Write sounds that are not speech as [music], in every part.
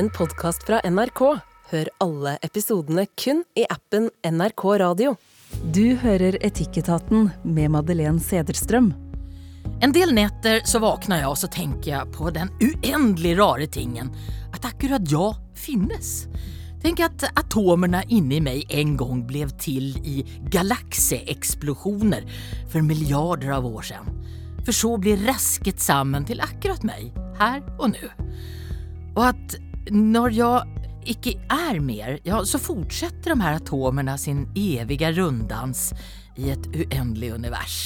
en podkast fra NRK. Hør alle episodene kun i appen NRK Radio. Du hører Etikketaten med Madeleine Sederstrøm. En del netter så våkner jeg og så tenker jeg på den uendelig rare tingen at akkurat jeg finnes. Tenk at atomene inni meg en gang ble til i galakseeksplosjoner for milliarder av år siden. For så blir rasket sammen til akkurat meg, her og nå. Og at når jeg ikke er mer, ja, så fortsetter de her atomene sin evige runddans i et uendelig univers.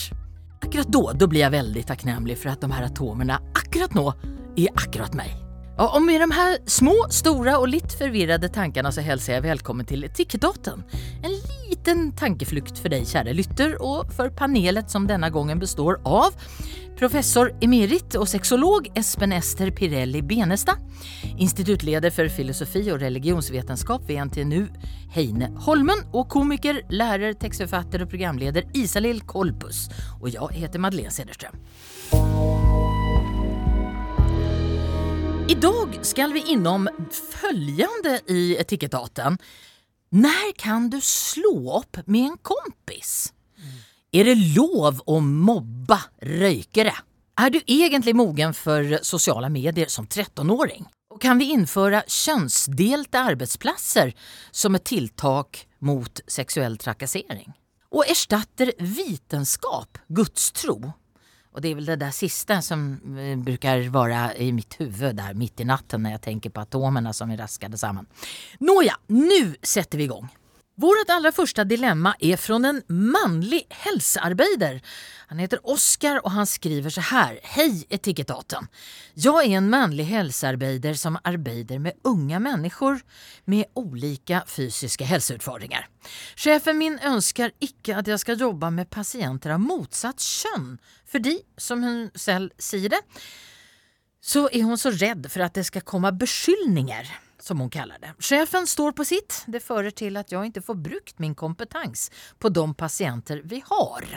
Akkurat da, da blir jeg veldig takknemlig for at de her atomene akkurat nå er akkurat meg. Og med de her små, store og litt forvirrede tankene så hilser jeg velkommen til Etikketaten. En liten tankeflukt for deg, kjære lytter, og for panelet som denne gangen består av professor emerit og sexolog Espen Ester Pirelli Benestad, instituttleder for filosofi og religionsvitenskap ved NTNU Heine Holmen, og komiker, lærer, tekstforfatter og programleder Isalill Kolpus. Og jeg heter Madeleine Cederström. Dag skal vi innom følgende i Etikketaten. Når kan du slå opp med en kompis? Er det lov å mobbe røykere? Er du egentlig mogen for sosiale medier som 13-åring? Og kan vi innføre kjønnsdelte arbeidsplasser som et tiltak mot seksuell trakassering? Og erstatter vitenskap gudstro? Og det er vel det der siste som eh, bruker være i mitt huvud der midt i natten når jeg tenker på atomene som vi raskade sammen. Nåja, nå setter vi igång. Vårt allra første dilemma er fra en manlig hälsoarbeider. Han heter Oskar og han skriver så her. Hei Etikettaten! Jeg er en manlig hälsoarbeider som arbeider med unge mennesker med olika fysiske helseutfordringer. Chefen min ønsker ikke at jeg skal jobbe med pasienter av motsatt kjønn, fordi, som hun selv sier det, så er hun så redd for at det skal komme beskyldninger som hon kallar det. Chefen står på sitt. Det fører til at jeg ikke får brukt min kompetens på de pasienter vi har.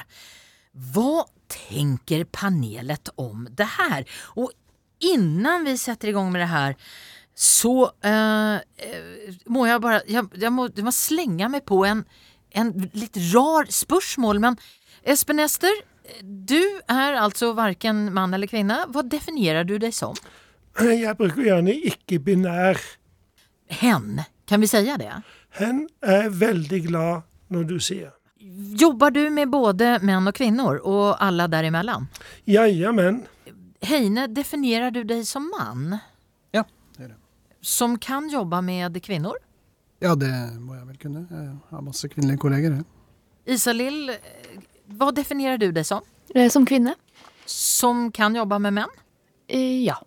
Hva tenker panelet om det her? Og innan vi setter igång med det her så uh, må jeg bare jeg, jeg, må, jeg, må, slenge meg på en, en litt rar spørsmål. Men Espen Ester, du er altså verken mann eller kvinne. Hva definerer du deg som? Jeg bruker gjerne ikke-binær hen. Kan vi si det? Hen er veldig glad når du sier. Jobber du med både menn og kvinner, og alle däremellan? Jajamän. Heine, definierer du deg som mann? Ja, det er det. Som kan jobbe med kvinner? Ja, det må jeg vel kunne. Jeg har masse kvinnelige kolleger. Isalill, hva definierer du deg som? Eh, som kvinne. Som kan jobbe med menn? Eh, ja.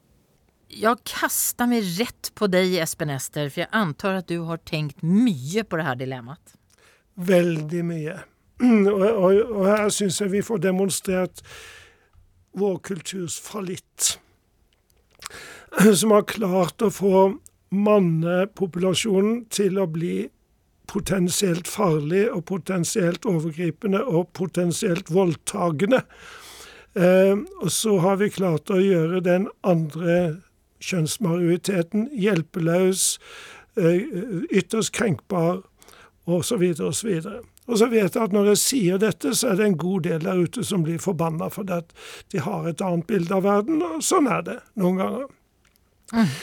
Jeg kastar meg rett på deg, Espen Ester, for jeg antar at du har tenkt mye på det her dilemmat. Veldig mye. Og, og, og her syns jeg vi får demonstrert vår kulturs fallitt. [clears throat] Som har klart å få mannepopulasjonen til å bli potensielt farlig og potensielt overgripende og potensielt voldtagende. Eh, og så har vi klart å gjøre den andre kjønnsmajoriteten hjelpeløs, eh, ytterst krenkbar osv. osv. Og så vet jeg at når jeg sier dette, så er det en god del der ute som blir forbanna fordi de har et annet bilde av verden, og sånn er det noen ganger.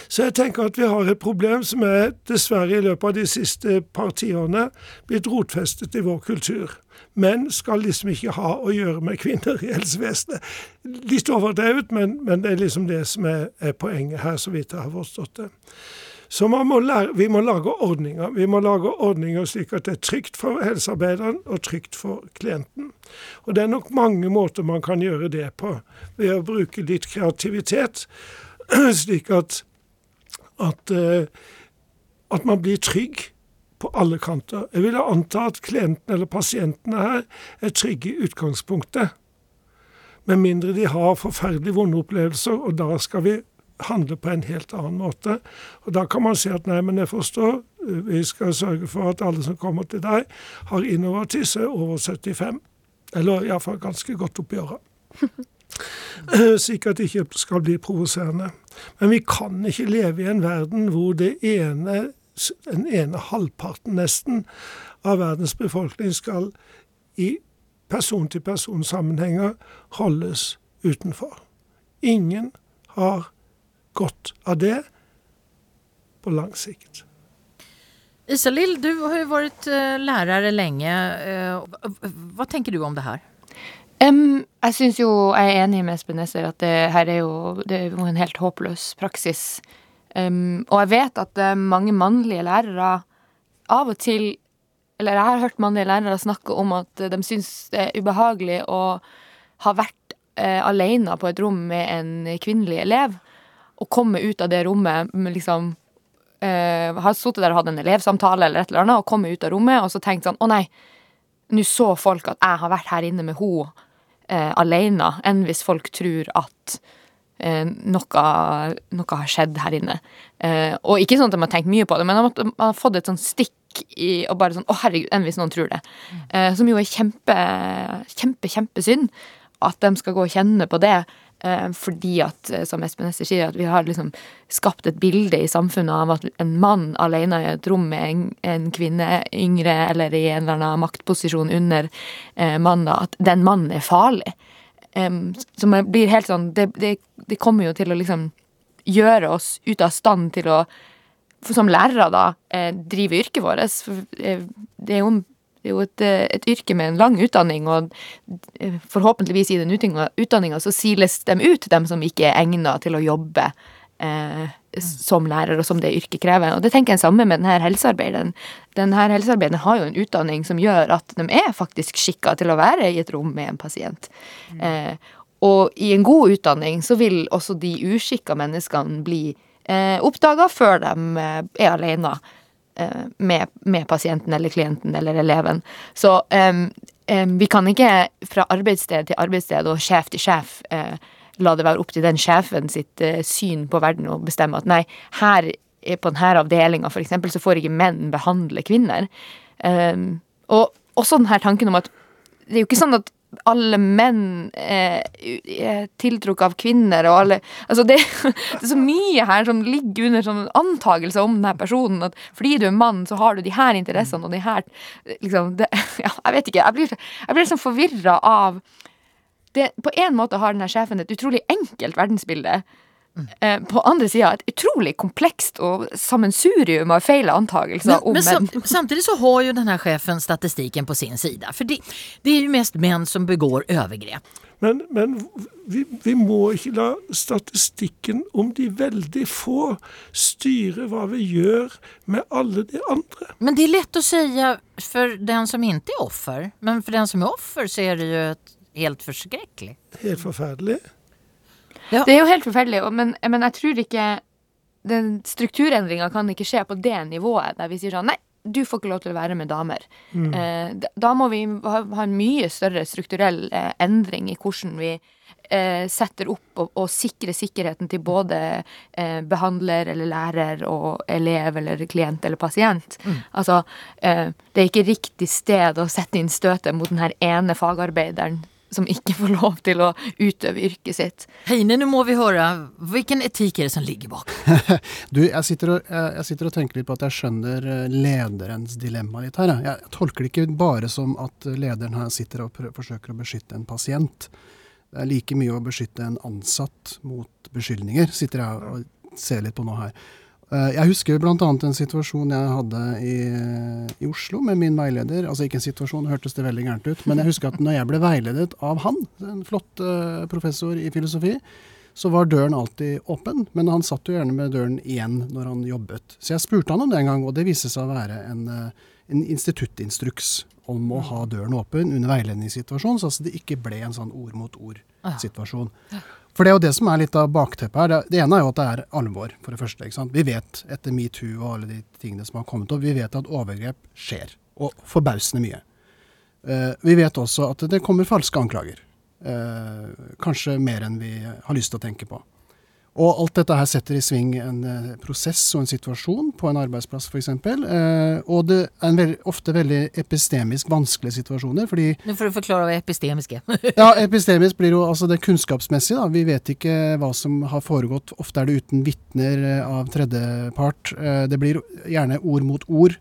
Så jeg tenker at vi har et problem som er dessverre i løpet av de siste par tiårene blitt rotfestet i vår kultur. Menn skal liksom ikke ha å gjøre med kvinner i helsevesenet. Litt overdrevet, men, men, det er liksom det som er, er poenget her, så vidt jeg har forstått det. Så må lære, vi må lage ordninger. Vi må lage ordninger slik at det er trygt for helsearbeideren og trygt for klienten. Og det er nok mange måter man kan gjøre det på, ved å bruke litt kreativitet, [clears throat] slik at, at, eh, at man blir trygg på alle kanter. Jeg vil anta at klienten eller pasientene her er trygge i utgangspunktet. Med mindre de har forferdelig vonde opplevelser, og da skal vi handle på en helt annen måte. Og Da kan man si at nei, men jeg forstår, vi skal sørge for at alle som kommer til deg, har innovativ, er over 75. Eller iallfall ganske godt oppi åra. [laughs] Slik at det ikke skal bli provoserende. Men vi kan ikke leve i en verden hvor ene, den ene halvparten nesten av verdens befolkning skal i person-til-person-sammenhenger holdes utenfor. Ingen har godt av det på lang sikt. Isalill, du har jo vært uh, lærer lenge. Uh, hva tenker du om det her? Um, jeg syns jo jeg er enig med Espen Nesser at det her er jo, er jo en helt håpløs praksis. Um, og jeg vet at mange mannlige lærere av og til Eller jeg har hørt mannlige lærere snakke om at de syns det er ubehagelig å ha vært uh, alene på et rom med en kvinnelig elev, og komme ut av det rommet liksom uh, Har sittet der og hatt en elevsamtale eller et eller annet, og komme ut av rommet og så tenkt sånn Å nei, nå så folk at jeg har vært her inne med henne eh, alene enn hvis folk tror at eh, noe, noe, har skjedd her inne. Eh, og ikke sånn at de har tenkt mye på det, men de har, fått et sånn stikk i og bare sånn Å, herregud, enn hvis noen tror det. Eh, som jo er kjempe, kjempe, kjempesynd. At de skal gå og kjenne på det. Eh, fordi at, eh, som Espen Ester sier, at vi har liksom skapt et bilde i samfunnet av at en mann alene i et rom med en, en kvinne yngre eller i en eller annen maktposisjon under eh, mannen, at den mannen er farlig. Um, som blir helt sånn det, det, det, kommer jo til å liksom gjøre oss ute av stand til å som lærere, da, eh, drive yrket vårt. For eh, det er jo det er jo et, eh, et, yrke med en lang utdanning, og eh, forhåpentligvis i den utdanninga så siles de ut, dem som ikke er egna til å jobbe eh, som lærer, og som det yrket krever. Og det tenker jeg samme med denne helsearbeideren. Denne helsearbeideren har jo en utdanning som gjør at de er faktisk skikka til å være i et rom med en pasient. Mm. Eh, og i en god utdanning så vil også de uskikka menneskene bli eh, oppdaga før de eh, er alene. Eh, med, med, pasienten eller klienten eller eleven. Så um, um, vi kan ikke fra arbeidssted til arbeidssted og sjef til sjef uh, la det være opp til den sjefen sitt uh, syn på verden og bestemme at nei, her på denne avdelinga f.eks. så får ikke menn behandle kvinner. Um, og også denne tanken om at det er jo ikke sånn at alle menn eh, er tiltrukket av kvinner, og alle Altså, det, [laughs] det, er så mye her som ligger under sånn antakelser om denne personen, at fordi du er mann, så har du de her interessene og de her liksom det, [laughs] Ja, jeg vet ikke. Jeg blir, jeg blir liksom forvirra av det, På en måte har denne sjefen et utrolig enkelt verdensbilde. Eh, på andre sida et utrolig komplekst og sammensurium av feil antakelser om men sam, Samtidig så har jo denne sjefen statistikken på sin side. For det, det er jo mest menn som begår overgrep. Men, men vi, vi, må ikke la statistikken om de veldig få styre hva vi gjør med alle de andre. Men det er lett å si for den som ikke er offer. Men for den som er offer, så er det jo helt forskrekkelig. Helt forferdelig. Ja. Det er jo helt forferdelig, men, men jeg tror ikke den strukturendringa kan ikke skje på det nivået der vi sier sånn nei, du får ikke lov til å være med damer. Mm. Eh, da må vi ha, ha, en mye større strukturell eh, endring i hvordan vi eh, setter opp og, og, sikrer sikkerheten til både eh, behandler eller lærer og elev eller klient eller pasient. Mm. Altså, eh, det er ikke riktig sted å sette inn støtet mot den ene fagarbeideren som ikke får lov til å utøve yrket sitt. Heine, nå må vi høre. Hvilken etikk er det som ligger bak? [laughs] du, jeg sitter, og, jeg sitter, og, tenker litt på at jeg skjønner eh, lederens dilemma litt her. Jeg, jeg tolker det ikke bare som at lederen her sitter og prøver, forsøker å beskytte en pasient. Det er like mye å beskytte en ansatt mot beskyldninger, sitter jeg og ser litt på nå her. Eh, jeg husker bl.a. en situasjon jeg hadde i, i, Oslo med min veileder. Altså ikke en situasjon, hørtes det veldig gærent ut, men jeg husker at når jeg ble veiledet av han, en flott uh, professor i filosofi, så var døren alltid åpen. Men han satt jo gjerne med døren igjen når han jobbet. Så jeg spurte han om det en gang, og det viste seg å være en, uh, en instituttinstruks om å ha døren åpen under veiledningssituasjonen, så det ikke ble en sånn ord mot ord-situasjon. For det er jo det som er litt av bakteppet her. Det, ene er jo at det er alvor, for det første. ikke sant? Vi vet etter metoo og alle de tingene som har kommet opp, vi vet at overgrep skjer. Og forbausende mye. Uh, vi vet også at det kommer falske anklager. Uh, kanskje mer enn vi har lyst til å tenke på. Og alt dette her setter i sving en eh, prosess og en situasjon på en arbeidsplass f.eks. Eh, og det er en veld, ofte veldig epistemisk vanskelige situasjoner. fordi Nå får du forklare hva epistemisk er. [laughs] ja, epistemisk blir jo altså det kunnskapsmessige. da. Vi vet ikke hva som har foregått. Ofte er det uten vitner eh, av tredjepart. Eh, Det blir gjerne ord mot ord.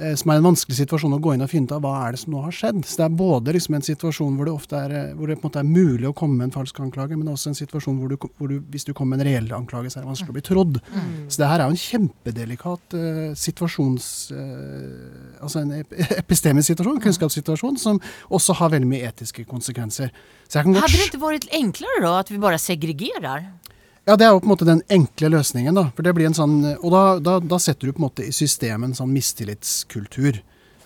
Eh, Som er en vanskelig situasjon å gå inn og finne ut av hva er det som nå har skjedd. Så det er både liksom en situasjon hvor det ofte er, eh, hvor det på en måte er mulig å komme med en falsk anklage, men også en situasjon hvor, du, hvor du, hvis du kommer med en reell anklage, så er det vanskelig å bli trodd. Så det her er jo en kjempedelikat uh, situasjons... Uh, altså en ep [laughs] epistemisk situasjon, kunnskapssituasjon, som også har veldig mye etiske konsekvenser. Så jeg kan godt Hadde det ikke vært enklere da at vi bare segregerer? Ja, det er jo på en måte den enkle løsningen, da. For det blir en sånn, og da, da, da setter du på en måte i systemet en sånn mistillitskultur.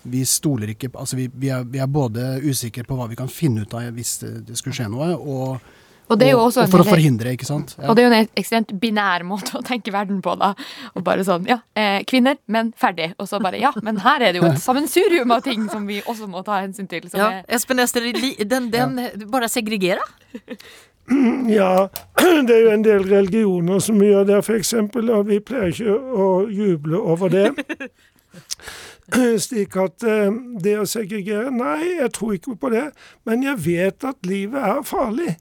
Vi stoler ikke på Altså vi, vi, er, vi er både usikre på hva vi kan finne ut av hvis det, det skulle skje noe, og, Og det er jo og, også og for å forhindre, ikke sant. Ja. Og det er jo en ekstremt binær måte å tenke verden på, da. Og bare sånn, ja, eh, kvinner, men ferdig. Og så bare, ja, men her er det jo et [laughs] sammensurium av ting som vi også må ta hensyn til. Som Ja, er, Espen Ester, den, den, den bare segregere? [clears throat] Ja, [clears throat] det er jo en del religioner som gjør det, eksempel, og vi pleier ikke å juble over det. [clears throat] Slik at eh, det å segregere Nei, jeg tror ikke på det, men jeg vet at livet er farlig.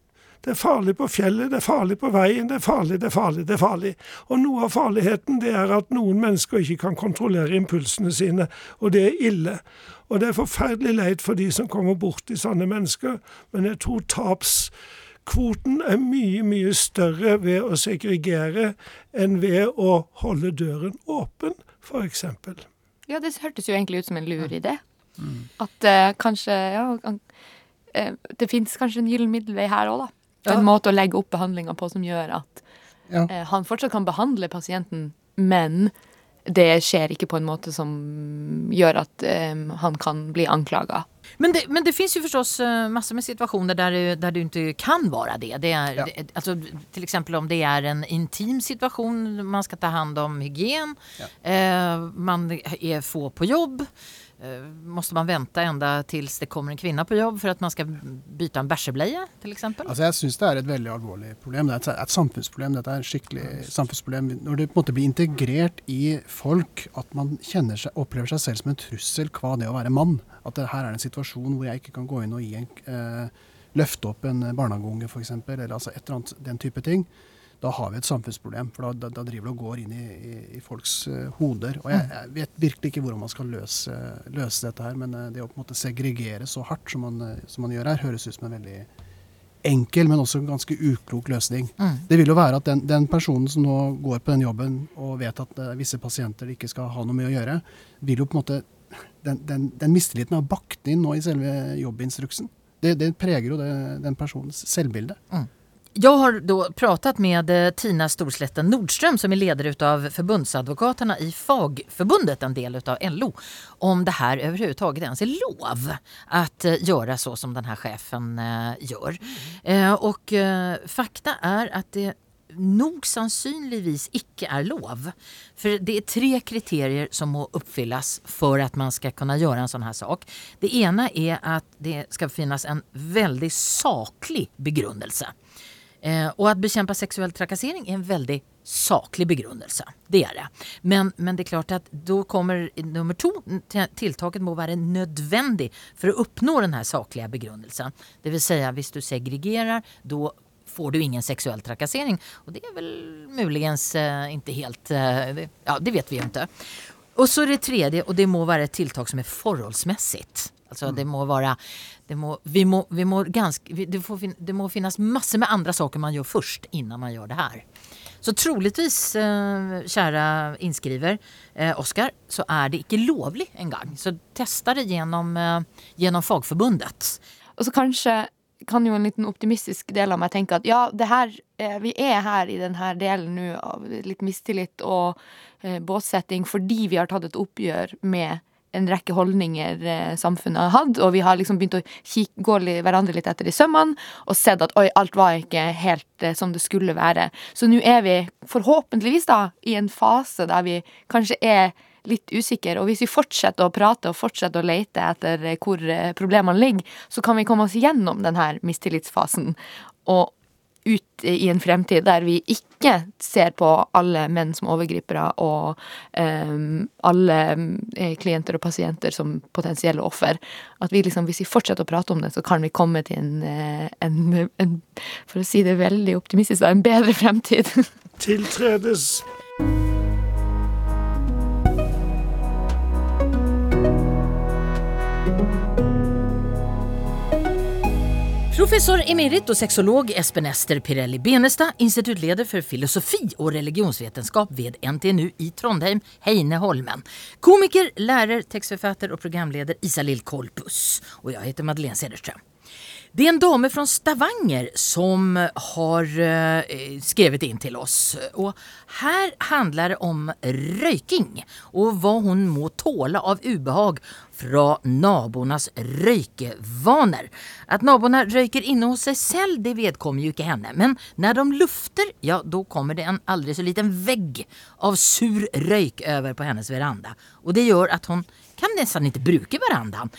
Det er farlig på fjellet, det er farlig på veien, det er farlig, det er farlig, det er farlig. Og noe av farligheten det er at noen mennesker ikke kan kontrollere impulsene sine, og det er ille. Og det er forferdelig leit for de som kommer borti sånne mennesker, men jeg tror tapskvoten er mye, mye større ved å segregere enn ved å holde døren åpen, f.eks. ja, det hørtes jo egentlig ut som en lur idé. At uh, kanskje, ja, kan- eh, det fins kanskje en gyllen middelvei her òg, da. En Ja. måte å legge opp behandlinga på som gjør at Ja. uh, han fortsatt kan behandle pasienten, men det skjer ikke på en måte som gjør at um, han kan bli anklaga. Men det, men det finns ju förstås eh, massor med situationer där, du- där du ikke kan være det. det, er, Ja. det altså, til exempel om det er en intim situation, man skal ta hand om hygien, eh, man er få på jobb. Eh, måste man vänta ända tills det kommer en kvinne på jobb för att man ska byta en bæsjebleie till exempel? Altså Jeg syns det er et veldig alvorlig problem. Det er et, samfunnsproblem. Dette er et skikkelig samfunnsproblem. Når det på en måte blir integrert i folk at man seg, opplever seg selv som en trussel hva det å være mann. At det her er en situasjon hvor jeg ikke kan gå inn og en, eh, løfte opp en barnehageunge f.eks., eller altså et eller annet den type ting. Da har vi et samfunnsproblem, for da, da, da driver det og går inn i, i, i folks uh, hoder. Og jeg, jeg vet virkelig ikke hvordan man skal løse, løse dette her, men uh, det å på en måte segregere så hardt som man, uh, som man gjør her, høres ut som en veldig enkel, men også en ganske uklok løsning. Mm. Det vil jo være at den, den personen som nå går på den jobben og vet at visse pasienter ikke skal ha noe med å gjøre, vil jo på en måte Den, den, den mistilliten har bakt inn nå i selve jobbinstruksen. Det, det preger jo det, den personens selvbilde. Jag har då pratat med eh, Tina Storslätten Nordström som är ledare utav förbundsadvokaterna i Fagförbundet, en del utav LO, om det här överhuvudtaget ens är lov att eh, göra så som den här chefen eh, gör. Eh, och fakta är att det nog sannsynligvis ikke er lov. For det er tre kriterier som må oppfylles for at man skal kunne gjøre en sånn her sak. Det ene er at det skal finnes en veldig saklig begrunnelse. Eh, og at bekjempe seksuell trakassering er en veldig saklig begrunnelse. Det er det. Men, men det er klart at da kommer nummer to. Tiltaket må være nødvendig for å oppnå den her saklige begrunnelsen. Det si hvis du segregerer, da får du ingen sexuell trakassering. Og det er vel muligens eh, ikke helt, eh, ja det vet vi jo ikke. Og så er det tredje, og det må være et tiltak som er forholdsmessig. Altså, det må vara, det må, vi må, vi må ganska, vi- det, fin- det må finnas massor med andra saker man gör först innan man gör det här. Så troligtvis, eh, kära inskriver, eh, Oskar, så är det ikke lovlig en gang. Så testa det genom, eh, genom fagförbundet. Og så kanskje kan jo en liten optimistisk del av meg tenke at ja, her, eh, vi er her i denne delen nå av litt mistillit og eh, båtsetting fordi vi har tatt et oppgjør med en rekke holdninger eh, samfunnet har hatt, og vi har liksom begynt å gå hverandre litt etter i sømmene og sett at oi, alt var ikke helt eh, som det skulle være. Så nå er vi forhåpentligvis da i en fase der vi kanskje er litt usikre, og hvis vi fortsetter å prate og fortsetter å lete etter eh, hvor problemene ligger, så kan vi komme oss gjennom denne mistillitsfasen. Og ut i en fremtid der vi ikke ser på alle menn som overgripere og um, alle eh, klienter og pasienter som potensielle offer. At vi liksom, hvis vi fortsetter å prate om det, så kan vi komme til en, eh, en, en for å si det veldig optimistisk, en bedre fremtid. [laughs] Tiltredes Professor emerit og sexolog Espen Ester Pirelli Benestad, instituttleder for filosofi og religionsvetenskap ved NTNU i Trondheim, Heine Holmen. Komiker, lærer, tekstforfatter og programleder Isalill Kolpus. Og jeg heter Madeleine Cederström. Det er en dame fra Stavanger som har eh, skrevet in til oss. Och her handler det om røyking og hva hun må tåle av ubehag fra naboenes røykevaner. At naboene røyker inne hos seg selv, det vedkommer jo ikke henne. Men når de lufter, ja, da kommer det en aldri så liten vegg av sur røyk over på hennes veranda. Og det gjør at hun kan nesten ikke bruke verandan.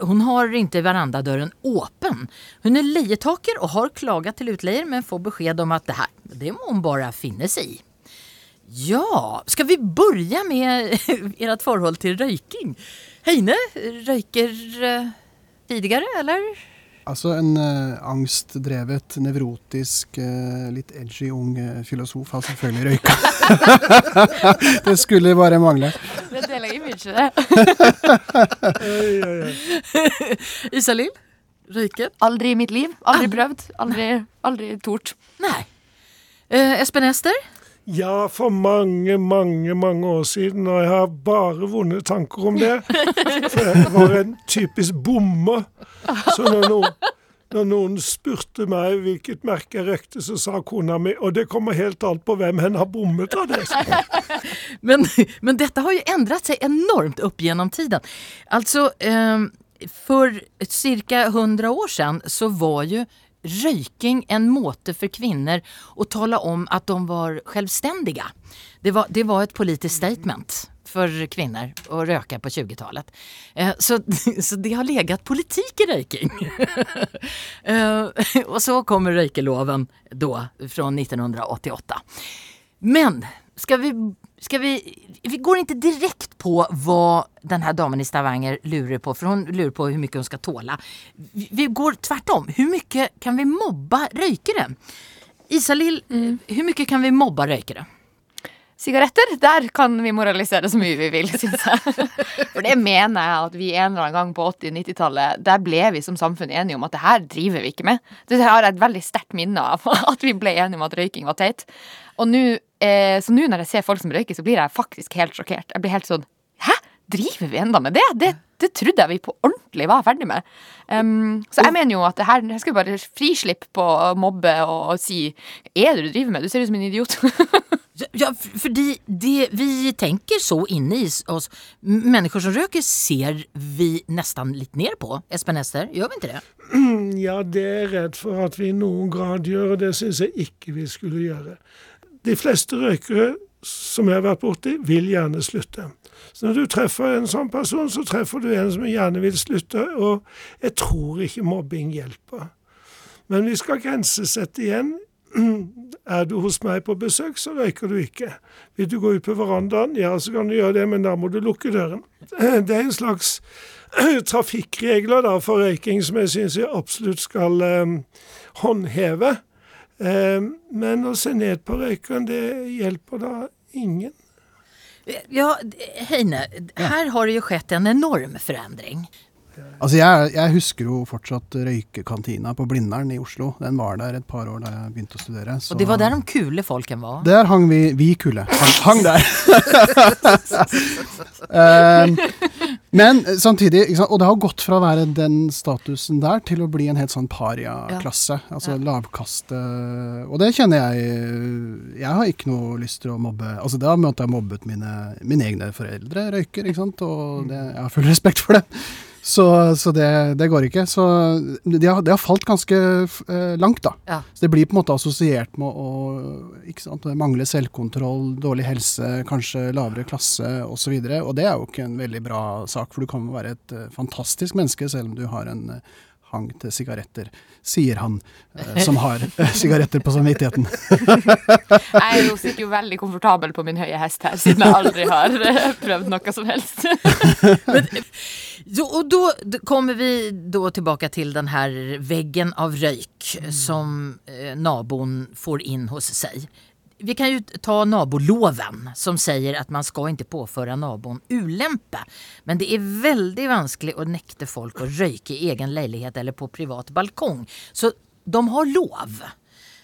Hon hun har ikke verandadörren åpen. Hun er leietaker og har klaget til utleier, men får beskjed om at det her, det må hun bare finne seg i. Ja, skal vi begynne med [laughs] ert forhold til røyking? Heine, røyker uh, tidligere, eller? Altså en uh, angstdrevet, nevrotisk, uh, litt edgy ung uh, filosof har selvfølgelig røyka. [laughs] det skulle bare mangle. Det deler jeg mye, det. Isalill, røyket? Aldri i mitt liv. Aldri prøvd. Aldri, aldri tort. Nei. Uh, Espen Ester? Ja, for mange, mange mange år siden, og jeg har bare vonde tanker om det. [laughs] For jeg var en typisk bomme. Så når noen, når noen spurte meg hvilket merke jeg røykte, så sa kona mi og det kommer helt an på hvem hen har bommet av det. [laughs] Men, men dette har jo endret seg enormt opp gjennom tiden. Altså, eh, for ca. 100 år siden så var jo røyking en måte for kvinner å tale om at de var selvstendige. Det var, det var et politisk statement for kvinner å røyke på 20-tallet. Eh, så, [laughs] så, det har legat politikk i røyking. [laughs] eh, og så kommer røykeloven da, fra 1988. Men skal vi Ska vi, vi går ikke direkte på hva denne damen i Stavanger lurer på, for hun lurer på hvor mye hun skal tåle. Vi, går tvärtom. Hur mye kan vi mobba røykere? Isalill, mm. hvor mye kan vi mobba røykere? Sigaretter, der kan vi moralisere så mye vi vil, [laughs] syns jeg. For det mener jeg at vi en eller annen gang på 80-90-tallet, der ble vi som samfunn enige om at det her driver vi ikke med. Det har jeg et veldig sterkt minne av, at vi ble enige om at røyking var teit. Og nå eh, så nå når jeg ser folk som røyker, så blir jeg faktisk helt sjokkert. Jeg blir helt sånn Hæ? Driver vi enda med det? Det, det trodde jeg vi på ordentlig var ferdig med. Um, så jeg mener jo at det her Jeg skal bare frislippe på å mobbe og, og si Hva er det du driver med? Du ser ut som en idiot. [laughs] ja, fordi det, vi tenker så inni oss Mennesker som røyker, ser vi nesten litt ned på. Espen Ester, gjør vi ikke det? Ja, det er jeg redd for at vi i noen grad gjør, og det syns jeg ikke vi skulle gjøre. De fleste røykere som jeg har vært borti, vil gjerne slutte. Så når du treffer en sånn person, så treffer du en som gjerne vil slutte, og jeg tror ikke mobbing hjelper. Men vi skal grensesette igjen. [clears throat] Er du hos meg på besøk, så røyker du ikke. Vil du gå ut på verandaen, ja, så kan du gjøre det, men da må du lukke døren. [clears throat] Det er en slags [clears throat] trafikkregler da for røyking som jeg syns vi absolutt skal eh, håndheve. Eh, men å se ned på røykeren, det hjelper da ingen. Ja, Heine, her har det jo skjedd en enorm forandring. Altså jeg, jeg, husker jo fortsatt røykekantina på Blindern i Oslo. Den var der et par år da jeg begynte å studere. Så, og det var der de kule folken var? Der hang vi, vi kule. Hang, hang der. um, [laughs] men samtidig, og det har gått fra å være den statusen der til å bli en helt sånn paria-klasse. Ja. Altså ja. lavkaste Og det kjenner jeg Jeg har ikke noe lyst til å mobbe Altså det har at jeg mobbet mine, mine egne foreldre røyker, ikke sant. Og det, jeg har full respekt for det. Så, så det, det, går ikke. Så det har, de har falt ganske eh, langt, da. Ja. Så det blir på en måte assosiert med å sant, mangle selvkontroll, dårlig helse, kanskje lavere klasse osv. Og, og det er jo ikke en veldig bra sak, for du kan være et uh, fantastisk menneske selv om du har en, hang til sigaretter, sier han eh, som har eh, sigaretter på samvittigheten. [laughs] Jeg jo sitter jo veldig komfortabel på min høye hest her, siden jeg aldri har eh, prøvd noe som helst. [laughs] Så, og da kommer vi da tilbake til den her väggen av røyk som eh, naboen får inn hos sig. Vi kan ju ta naboloven som säger att man ska inte påföra nabon ulempe. Men det är väldigt vanskligt att nekte folk att röka i egen lägenhet eller på privat balkong. Så de har lov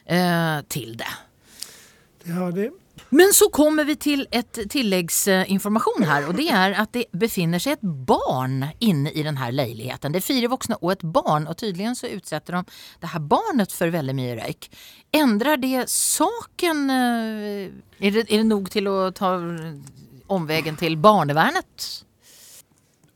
eh, till det. Det har de. Men så kommer vi til et tilleggsinformasjon her, og det er at det befinner seg et barn inne i denne leiligheten. Det er fire voksne og et barn og tydligen så utsetter de det her barnet for veldig mye røyk. Endrer det saken? Er det, er det nok til å ta omveien til barnevernet?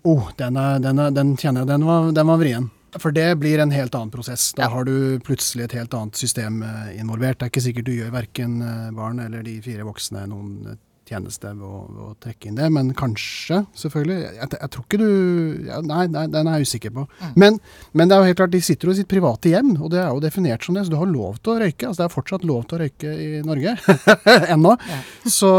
Oh, den, den, den kjenner jeg, den var, den var vrien. For det blir en helt annen prosess. Da Ja. har du plutselig et helt annet system eh, involvert. Det er ikke sikkert du gjør verken eh, barn eller de fire voksne noen eh, tjeneste ved å, ved å trekke inn det, men kanskje, selvfølgelig. Jeg, jeg tror ikke du ja, Nei, nei, den er jeg usikker på. Men, men det er jo helt klart, de sitter jo i sitt private hjem, og det er jo definert som det, så du har lov til å røyke. Altså det er fortsatt lov til å røyke i Norge. [laughs] Ennå. Så,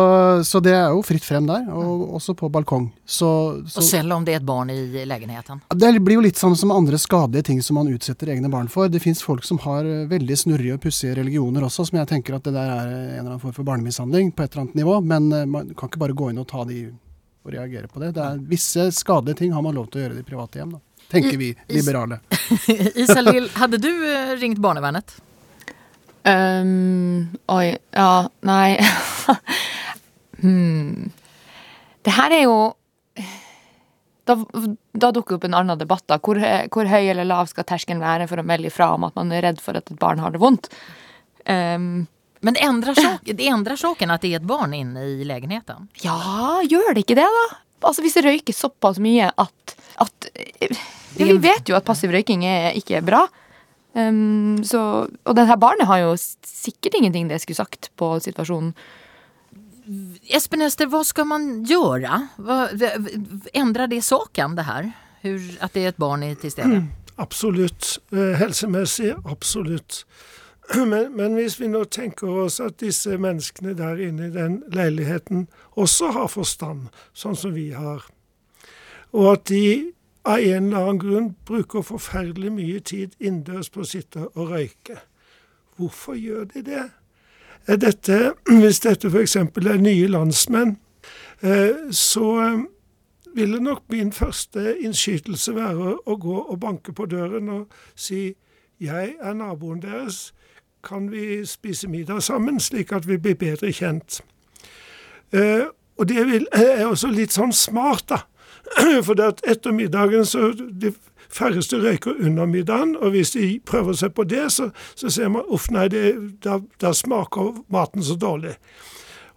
så det er jo fritt frem der, og også på balkong. Så, så og selv om det er et barn i lägenheten. det blir jo litt sånn som andre skadelige ting som man utsetter egne barn for. Det fins folk som har eh, veldig snurrige og pussige religioner også, som jeg tenker at det der er en eller annen form for barnemishandling på et eller annet nivå. Men man kan ikke bare gå inn og ta de og reagere på det. det er, visse skadelige ting har man lov til å gjøre i de private hjem, da. Tenker vi liberale. [laughs] Isalill, hadde du eh, ringt barnevernet? Um, oi, ja, nei [laughs] hmm. Det her er jo Da, da dukker opp en annen debatt. da. Hvor, hvor høy eller lav skal terskelen være for å melde ifra om at man er redd for at et barn har det vondt? Um, Men det ändrar, sak, det ändrar saken at det er et barn inne i leiligheten? ja, gjør det ikke det, da? Altså Hvis det røyker såpass mye at, at ja, Vi vet jo at passiv røyking er, ikke er bra. Um, så, og det her barnet har jo sikkert ingenting det skulle sagt på situasjonen. Espen Ester, hva skal man gjøre? Ändrar det saken det her? Hur, at det er et barn til stede? Mm, Absolutt. Eh, Helsemessig, absolutt. Men, men hvis vi nå tenker oss at disse menneskene der inne i den leiligheten også har forstand, sånn som vi har, og at de av en eller annen grunn bruker forferdelig mye tid innendørs på å sitte og røyke. Hvorfor gjør de det? Er dette, hvis dette f.eks. er nye landsmenn, eh, så eh, ville nok min første innskytelse være å gå og banke på døren og si jeg er naboen deres, kan vi spise middag sammen, slik at vi blir bedre kjent. Eh, og det vil, er også litt sånn smart, da. [clears throat] For etter middagen så De færreste røyker under middagen, og hvis de prøver seg på det, så, så ser man uff, nei, det, da, da smaker maten så dårlig.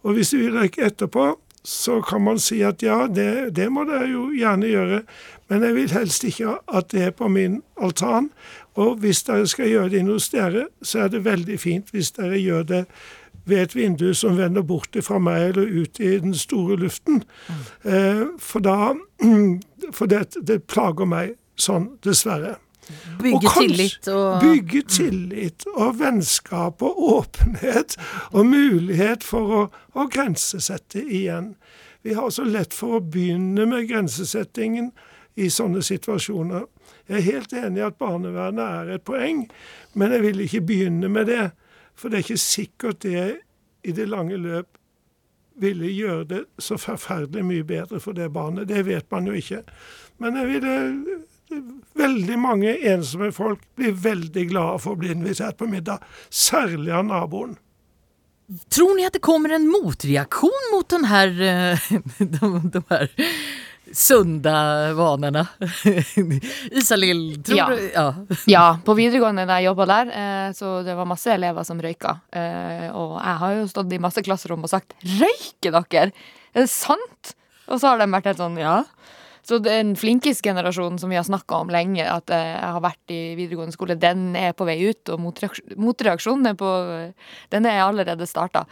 Og hvis de vil røyke etterpå, så kan man si at ja, det, det må dere jo gjerne gjøre, men jeg vil helst ikke at det er på min altan. Og hvis dere skal gjøre det inn hos dere, så er det veldig fint hvis dere gjør det ved et vindu som vender bort fra meg eller ut i den store luften. Eh, for da [clears throat] For det, det plager meg sånn, dessverre. Bygge kanskje tillit og Bygge tillit og vennskap og åpenhet og mulighet for å, å grensesette igjen. Vi har så lett for å begynne med grensesettingen i sånne situasjoner. Jeg er helt enig i at barnevernet er et poeng, men jeg vil ikke begynne med det. For det er ikke sikkert det i det lange løp ville gjøre det så forferdelig mye bedre for det barnet. Det vet man jo ikke. Men jeg ville Veldig mange ensomme folk blir veldig glade for å bli invitert på middag, særlig av naboen. Tror ni at det kommer en motreaktion mot den eh, [laughs] de, de här sunda vanorna? [laughs] Isalill, tror Ja. du? Ja. [laughs] Ja, på videregående da jeg jobba der, eh, så det var masse elever som røyka. Eh, og jeg har jo stått i masse klasserom og sagt 'røyker dere?' Er det sant? Og så har de vært helt sånn 'ja'. Så den flinkis-generasjonen som vi har snakka om lenge, at eh, jeg har vært i videregående skole, den er på vei ut, og motreaksjonen er, på, den er allerede starta.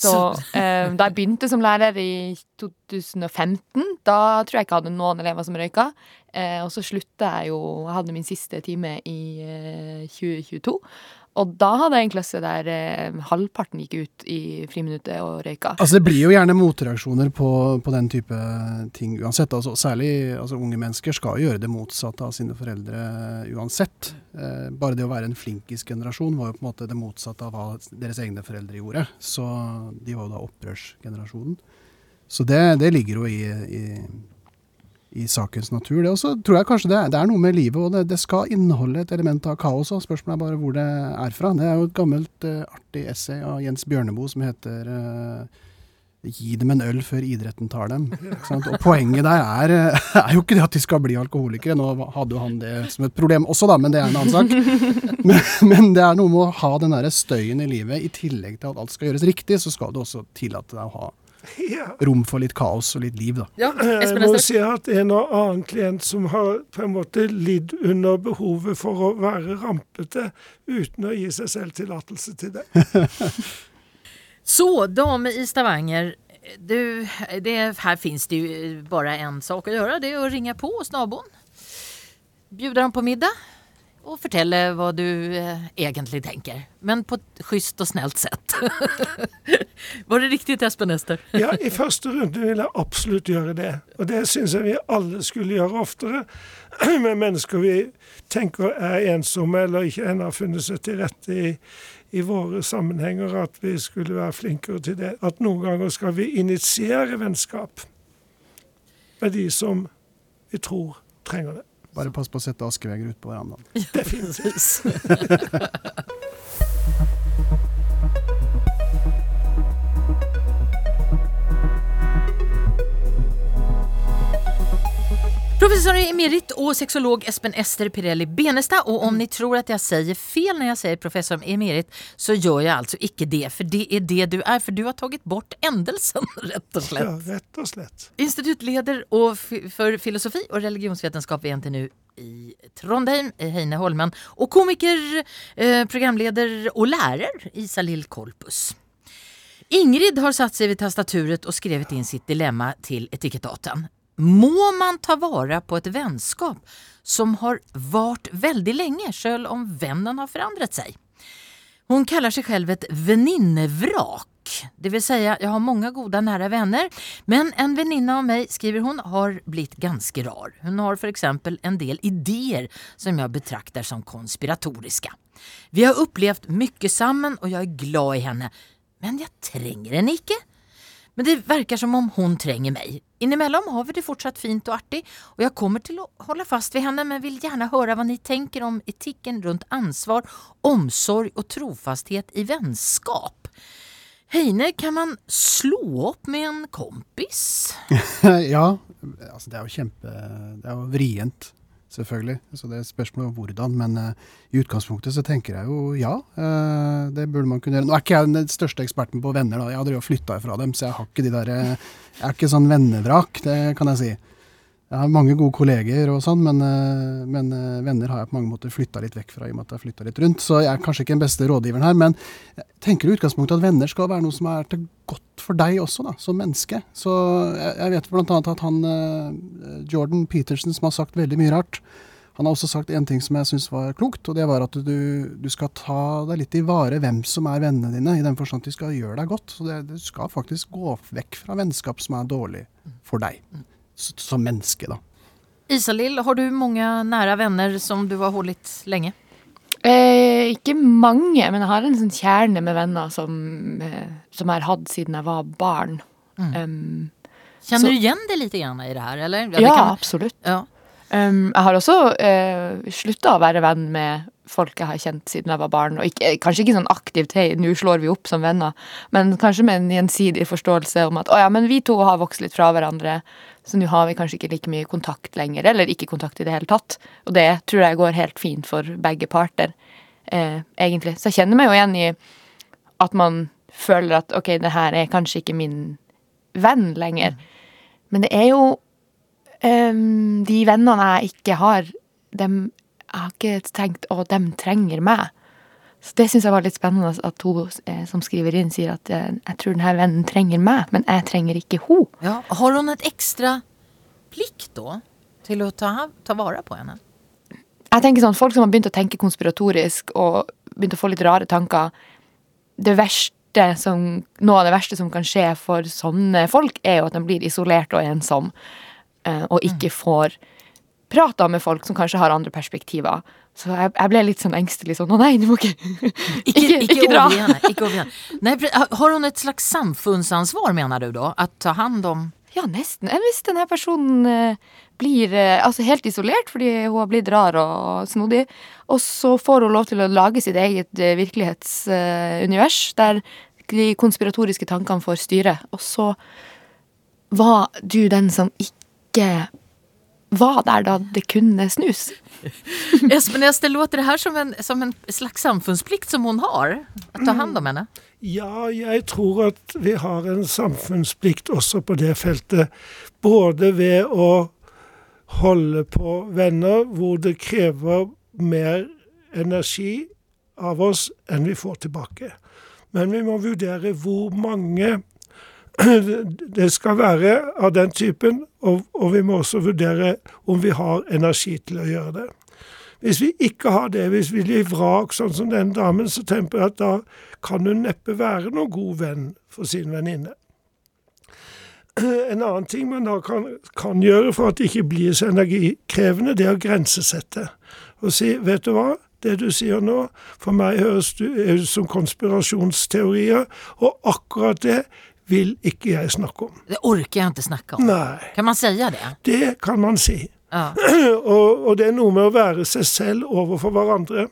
Så eh, da jeg begynte som lærer i 2015, da tror jeg ikke jeg hadde noen elever som røyka. Eh, og så slutta jeg jo Jeg hadde min siste time i eh, 2022. Og da hadde jeg en klasse der eh, halvparten gikk ut i friminuttet og røyka. Altså Det blir jo gjerne motreaksjoner på, på den type ting uansett. Altså, særlig altså, unge mennesker skal jo gjøre det motsatte av sine foreldre uansett. Eh, bare det å være en flinkis-generasjon var jo på en måte det motsatte av hva deres egne foreldre gjorde. Så de var jo da opprørsgenerasjonen. Så det, det ligger jo i, i i sakens natur. Det. Og så tror jeg kanskje det, det, er noe med livet, og det, det, skal inneholde et element av kaos. og Spørsmålet er bare hvor det er fra. Det er jo et gammelt, uh, artig essay av Jens Bjørneboe som heter uh, 'Gi dem en øl før idretten tar dem'. Og Poenget der er, uh, [laughs] er, jo ikke det at de skal bli alkoholikere. Nå hadde jo han det som et problem også, da, men det er en annen sak. [laughs] Men, men det er noe med å ha den der støyen i livet. I tillegg til at alt skal gjøres riktig, så skal du også tillate deg å ha ja. rom for litt kaos og litt liv, da. Ja, jeg må si at en og annen klient som har på en måte lidd under behovet for å være rampete, uten å gi seg selv tillatelse til det. [laughs] Så, dame i Stavanger. Du, det, her finnes det jo bare én sak å gjøre. Det er å ringe på hos naboen. Bjuda dem på middag og fortelle hva du eh, egentlig tenker. Men på et schysst og snelt sett. [laughs] Var det riktig, Espen Ester? [laughs] ja, i første runde vil jeg absolutt gjøre det. Og det syns jeg vi alle skulle gjøre oftere. [clears throat] Med mennesker vi tenker er ensomme eller ikke ennå har funnet seg til rette i, i våre sammenhenger, at vi skulle være flinkere til det. At noen ganger skal vi initiere vennskap med de som vi tror trenger det. Bare pass på å sette askeveger ut på verandaen. Definitivt. [laughs] Professor emerit og sexolog Espen Ester Pirelli Benestad. Og om ni tror at jeg sier fel når jeg sier professor emerit, så gjør jeg altså ikke det. For det er det du er. For du har tatt bort endelsen, [laughs] rett og slett. Ja, rett og slett. Instituttleder for filosofi og religionsvitenskap ved NTNU i Trondheim, Heine Holmen. Og komiker, eh, programleder og lærer Isalill Kolpus. Ingrid har satt seg ved tastaturet og skrevet inn sitt dilemma til etikettaten må man ta vare på et vennskap som har vart veldig lenge, selv om vennen har forandret seg. Hun kaller seg selv et venninnevrak. Det vil si, jeg har mange gode, nære venner, men en venninne av meg, skriver hun, har blitt ganske rar. Hun har for eksempel en del ideer som jeg betrakter som konspiratoriske. Vi har opplevd mye sammen, og jeg er glad i henne, men jeg trenger henne ikke. Men det verkar som om hun trenger meg. Innimellom har vi det fortsatt fint og artig, og jeg kommer til å holde fast ved henne, men vil gjerne høre hva ni tenker om etikken rundt ansvar, omsorg og trofasthet i vennskap. Heine, kan man slå opp med en kompis? [laughs] ja, altså det er jo kjempe Det er jo vrient selvfølgelig. Så det er et spørsmål om hvordan. Men uh, i utgangspunktet så tenker jeg jo ja, uh, det burde man kunne gjøre. Nå er ikke jeg den største eksperten på venner, da. Jeg har flytta fra dem, så jeg har ikke de der uh, Jeg er ikke sånn vennevrak, det kan jeg si. Jeg har mange gode kolleger og sånn, men, men, venner har jeg på mange måter flytta litt vekk fra i og med at jeg har litt rundt. Så jeg er kanskje ikke den beste rådgiveren her, men jeg tenker i utgangspunktet at venner skal være noe som er til godt for deg også, da, som menneske. Så jeg, jeg vet bl.a. at han Jordan Peterson, som har sagt veldig mye rart, han har også sagt en ting som jeg syns var klokt, og det var at du, du, skal ta deg litt i vare hvem som er vennene dine, i den forstand at de skal gjøre deg godt. Så det, du skal faktisk gå vekk fra vennskap som er dårlig for deg, som menneske, da. Isalill, har du mange nære venner som du har holdt lenge? Eh, ikke mange, men jeg har en sånn kjerne med venner som, eh, som jeg har hatt siden jeg var barn. Mm. Um, Kjenner så, du igjen det litt i det her, eller? Ja, ja kan, absolutt. Ja. Um, jeg har også eh, slutta å være venn med folk jeg har kjent siden jeg var barn. Og ikke, kanskje ikke sånn aktivt 'hei, nå slår vi opp som venner', men kanskje med en gjensidig forståelse om at 'å ja, men vi to har vokst litt fra hverandre', så nå har vi kanskje ikke like mye kontakt lenger, eller ikke kontakt i det hele tatt. Og det tror jeg går helt fint for begge parter, eh, egentlig. Så jeg kjenner meg jo igjen i at man føler at ok, det her er kanskje ikke min venn lenger. Mm. Men det er jo um, De vennene jeg ikke har, dem, jeg har ikke tenkt å, dem trenger meg. Så det syns jeg var litt spennende at hun eh, som skriver inn, sier at eh, jeg tror denne vennen trenger meg, men jeg trenger ikke hun. Ja, har hun et ekstra plikt da til å ta, ta vare på henne? Jeg tenker sånn, Folk som har begynt å tenke konspiratorisk og begynt å få litt rare tanker Det verste som, Noe av det verste som kan skje for sånne folk, er jo at de blir isolert og ensom. eh, Og ikke får prata med folk som kanskje har andre perspektiver. Så jeg, jeg ble litt sånn engstelig. sånn, Å nei, du må ikke [laughs] Ikke, Ikke- ikke, dra. henne. Ikke henne. Nei, har hun et slags samfunnsansvar, mener du da? At ta hand om Ja, nesten. Hvis denne personen eh, blir eh, altså helt isolert fordi hun har blitt rar og snodig, og så får hun lov til å lage sitt eget virkelighetsunivers, der de konspiratoriske tankene får styre, og så var du den som ikke var der da det kunne snus. [laughs] Espen Ester, låter det her som en, som en slags samfunnsplikt som hun har? Å ta hand om henne? Ja, jeg tror at vi har en samfunnsplikt også på det feltet. Både ved å holde på venner hvor det krever mer energi av oss enn vi får tilbake. Men vi må vurdere hvor mange [clears throat] det skal være av den typen, og, og vi må også vurdere om vi har energi til å gjøre det. Hvis vi ikke har det, hvis vi blir vrak sånn som den damen, så tenker jeg at da kan hun neppe være noen god venn for sin venninne. [clears throat] En annen ting man da kan, kan gjøre for at det ikke blir så energikrevende, det er å grensesette. Og si, vet du hva, det du sier nå, for meg høres ut som konspirasjonsteorier, og akkurat det vil ikke jeg snakke om. Det orker jeg ikke snakke om. Nei, Kan man si det? det kan man si. Ja. [clears throat] og, og det er noe med å være seg selv overfor hverandre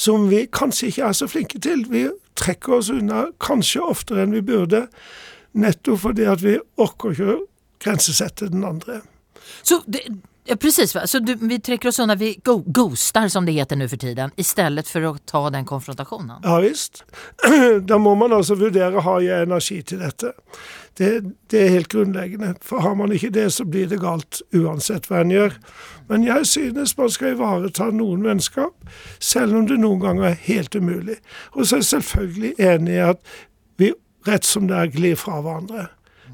som vi kanskje ikke er så flinke til. Vi trekker oss unna kanskje oftere enn vi burde, nettopp fordi at vi orker ikke å grensesette den andre. Så det, ja, precis, så du, vi trekker oss undan, vi go ghostar som det heter nu för tiden, istället för att ta den konfrontationen. Ja visst. [clears throat] Da må man altså vurdere har jeg energi til dette. Det, det er helt grunnleggende. For har man ikke det, så blir det galt uansett hva en gjør. Men jeg synes man skal ivareta noen vennskap, selv om det noen ganger er helt umulig. Og så er jeg selvfølgelig enig i at vi rett som det er glir fra hverandre.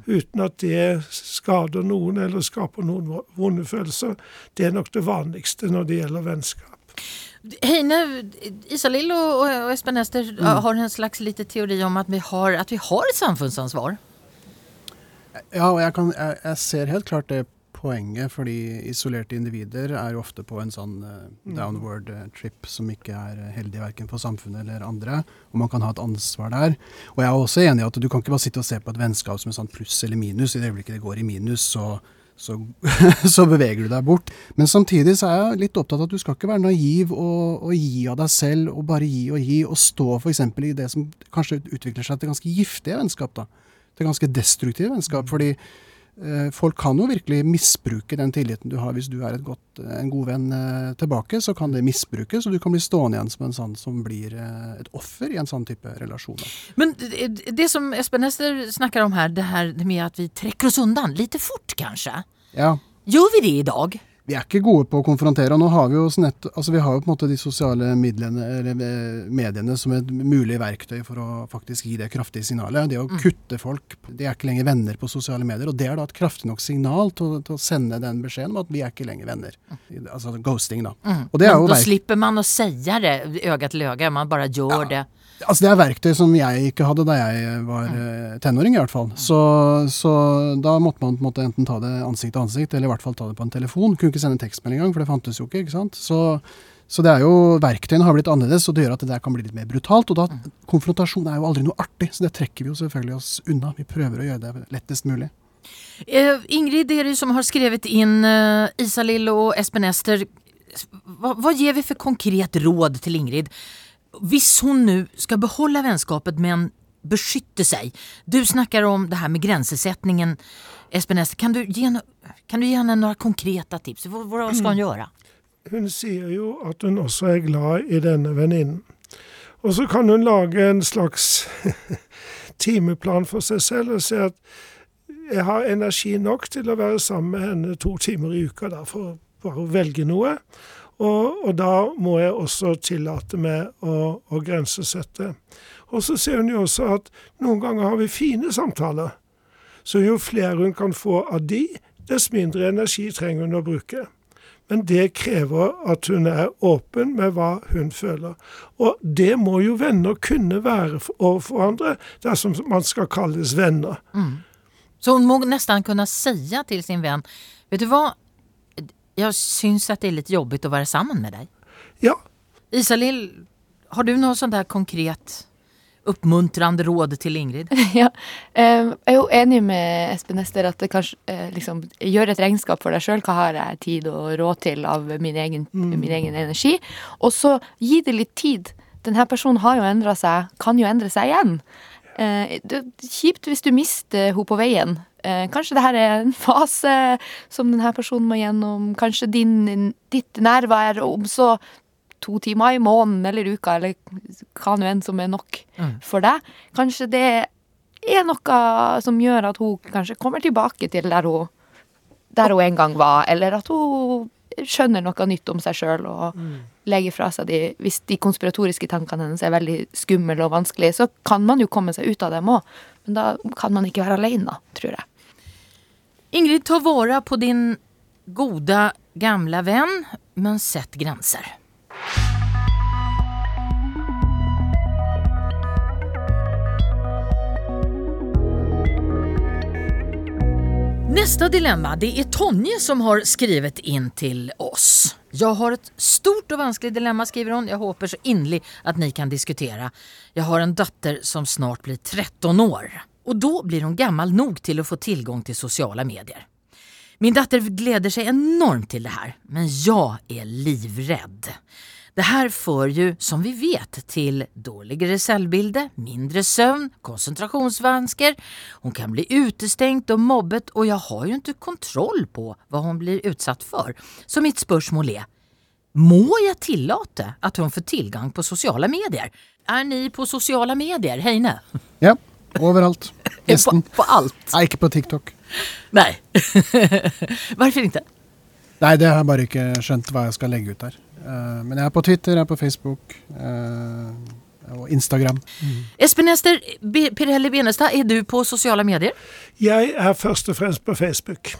Uten at det skader noen eller skaper noen vonde følelser. Det er nok det vanligste når det gjelder vennskap. Heine, Isalill og, och Espen mm. har en slags lite teori om at vi har, at vi har et samfunnsansvar. Ja, og jeg, kan, jeg, jeg ser helt klart det poenget, fordi isolerte individer er jo ofte på en sånn eh, downward eh, trip som ikke er eh, heldig verken for samfunnet eller andre, og man kan ha et ansvar der. Og jeg er også enig i at du kan ikke bare sitte og se på et vennskap som en sånn pluss eller minus. I det øyeblikket det går i minus, så, så, [laughs] så beveger du deg bort. Men samtidig så er jeg litt opptatt av at du skal ikke være naiv og, og gi av deg selv, og bare gi og gi, og stå f.eks. i det som kanskje utvikler seg til ganske giftige vennskap. da til ganske destruktive vennskap. Fordi eh, folk kan jo virkelig misbruke den tilliten du har hvis du er godt, en god venn eh, tilbake. Så kan det misbrukes, og du kan bli stående igjen som en sånn som blir eh, et offer i en sånn type relasjon. Men det- som Espen Hester snakker om her, det her med at vi trekker oss undan lite fort kanskje. Ja, Gjør vi det idag? Vi er ikke gode på å konfrontere. og nå har Vi jo nett, altså vi har jo på en måte de sosiale midlene, eh, mediene som et mulig verktøy for å faktisk gi det kraftige signalet. Det å kutte folk De er ikke lenger venner på sosiale medier. og Det er da et kraftig nok signal til, til å sende den beskjeden om at vi er ikke lenger venner. Altså ghosting, da. Og det er Men jo då verk- slipper man å si det øye til øye. man bare gjør ja. det. Altså Det er verktøy som jeg ikke hadde da jeg var eh, tenåring, i hvert fall. Så, så da måtte man måte enten ta det ansikt til ansikt, eller i hvert fall ta det på en telefon. Kunne ikke sende en tekstmelding engang, for det fantes jo ikke. ikke sant? Så, så det er jo, verktøyene har blitt annerledes, og det gjør at det der kan bli litt mer brutalt. Og da, konfrontasjon er jo aldri noe artig, så det trekker vi jo selvfølgelig oss unna. Vi prøver å gjøre det lettest mulig. Eh, Ingrid, det er du som har skrevet inn uh, Isalill og Espen Ester. Hva, hva gir vi for konkret råd til Ingrid? Hvis hon nu ska behålla vänskapet men beskytte seg. Du snakker om det här med gränssättningen. Espen Ester, kan du ge, henne några konkreta tips? Hva skal hun gjøre? Hun sier jo at hun også er glad i denne venninnen. Og så kan hun lage en slags [laughs] timeplan for seg selv og si at jeg har energi nok til å være sammen med henne to timer i uka da, for bare å velge noe. Og, og da må jeg også tillate meg å, å grensesette. Og så ser hun jo også at noen ganger har vi fine samtaler. Så jo flere hun kan få av de, dess mindre energi trenger hun å bruke. Men det krever at hun er åpen med hva hun føler. Og det må jo venner kunne være overfor hverandre dersom man skal kalles venner. Mm. Så hun må nesten kunne si til sin venn Vet du hva, jeg syns at det er litt jobbig å være sammen med deg. Ja. Isalill, har du noe sånt der konkret oppmuntrende råd til Ingrid? [laughs] ja. Jeg er jo enig med Espen Ester at det kanskje eh, liksom gjør et regnskap for deg sjøl. Hva har jeg tid og råd til av min egen, mm. min egen energi? Og så gi det litt tid. Denne personen har jo endra seg, kan jo endre seg igjen. Eh, det er kjipt hvis du mister henne på veien. Eh, kanskje det her er en fase som denne personen må gjennom. Kanskje din, ditt nærvær om så to timer i måneden eller uka, eller hva nå enn som er nok mm. for deg. Kanskje det er noe som gjør at hun kanskje kommer tilbake til der hun, der hun en gang var, eller at hun skjønner noe nytt om seg sjøl og mm. legger fra seg de Hvis de konspiratoriske tankene hennes er veldig skumle og vanskelig, så kan man jo komme seg ut av dem òg. Men da kan man ikke være alene, tror jeg. Ingrid, ta vare på din gode, gamle venn, men sett grenser. Nästa dilemma det är Tonje som har skrivit in till oss. Jag har ett stort och vanskligt dilemma skriver hon. Jag hoppas så innerlig att ni kan diskutera. Jag har en dotter som snart blir 13 år och då blir hon gammal nog till att få tillgång till sociala medier. Min dotter gläder sig enormt till det här, men jag är livrädd. Det här för ju, som vi vet, till dårligere selvbilde, mindre søvn, konsentrasjonsvansker. Hun kan bli utestengt og mobbet, og jeg har jo ikke kontroll på hva hun blir utsatt for. Så mitt spørsmål er, må jeg tillate at hun får tilgang på sosiale medier? Er ni på sosiale medier, Heine? Ja, overalt. Nesten. [laughs] På, på alt? Nei, ikke på TikTok. Nei. Hvorfor [laughs] ikke? Nei, det har jeg bare ikke skjønt hva jeg skal legge ut der. Uh, men jeg er på Twitter, jeg er på Facebook uh, og Instagram. Mm. Espen Ester Pirelli Benestad, er du på sosiale medier? Jeg er først og fremst på Facebook.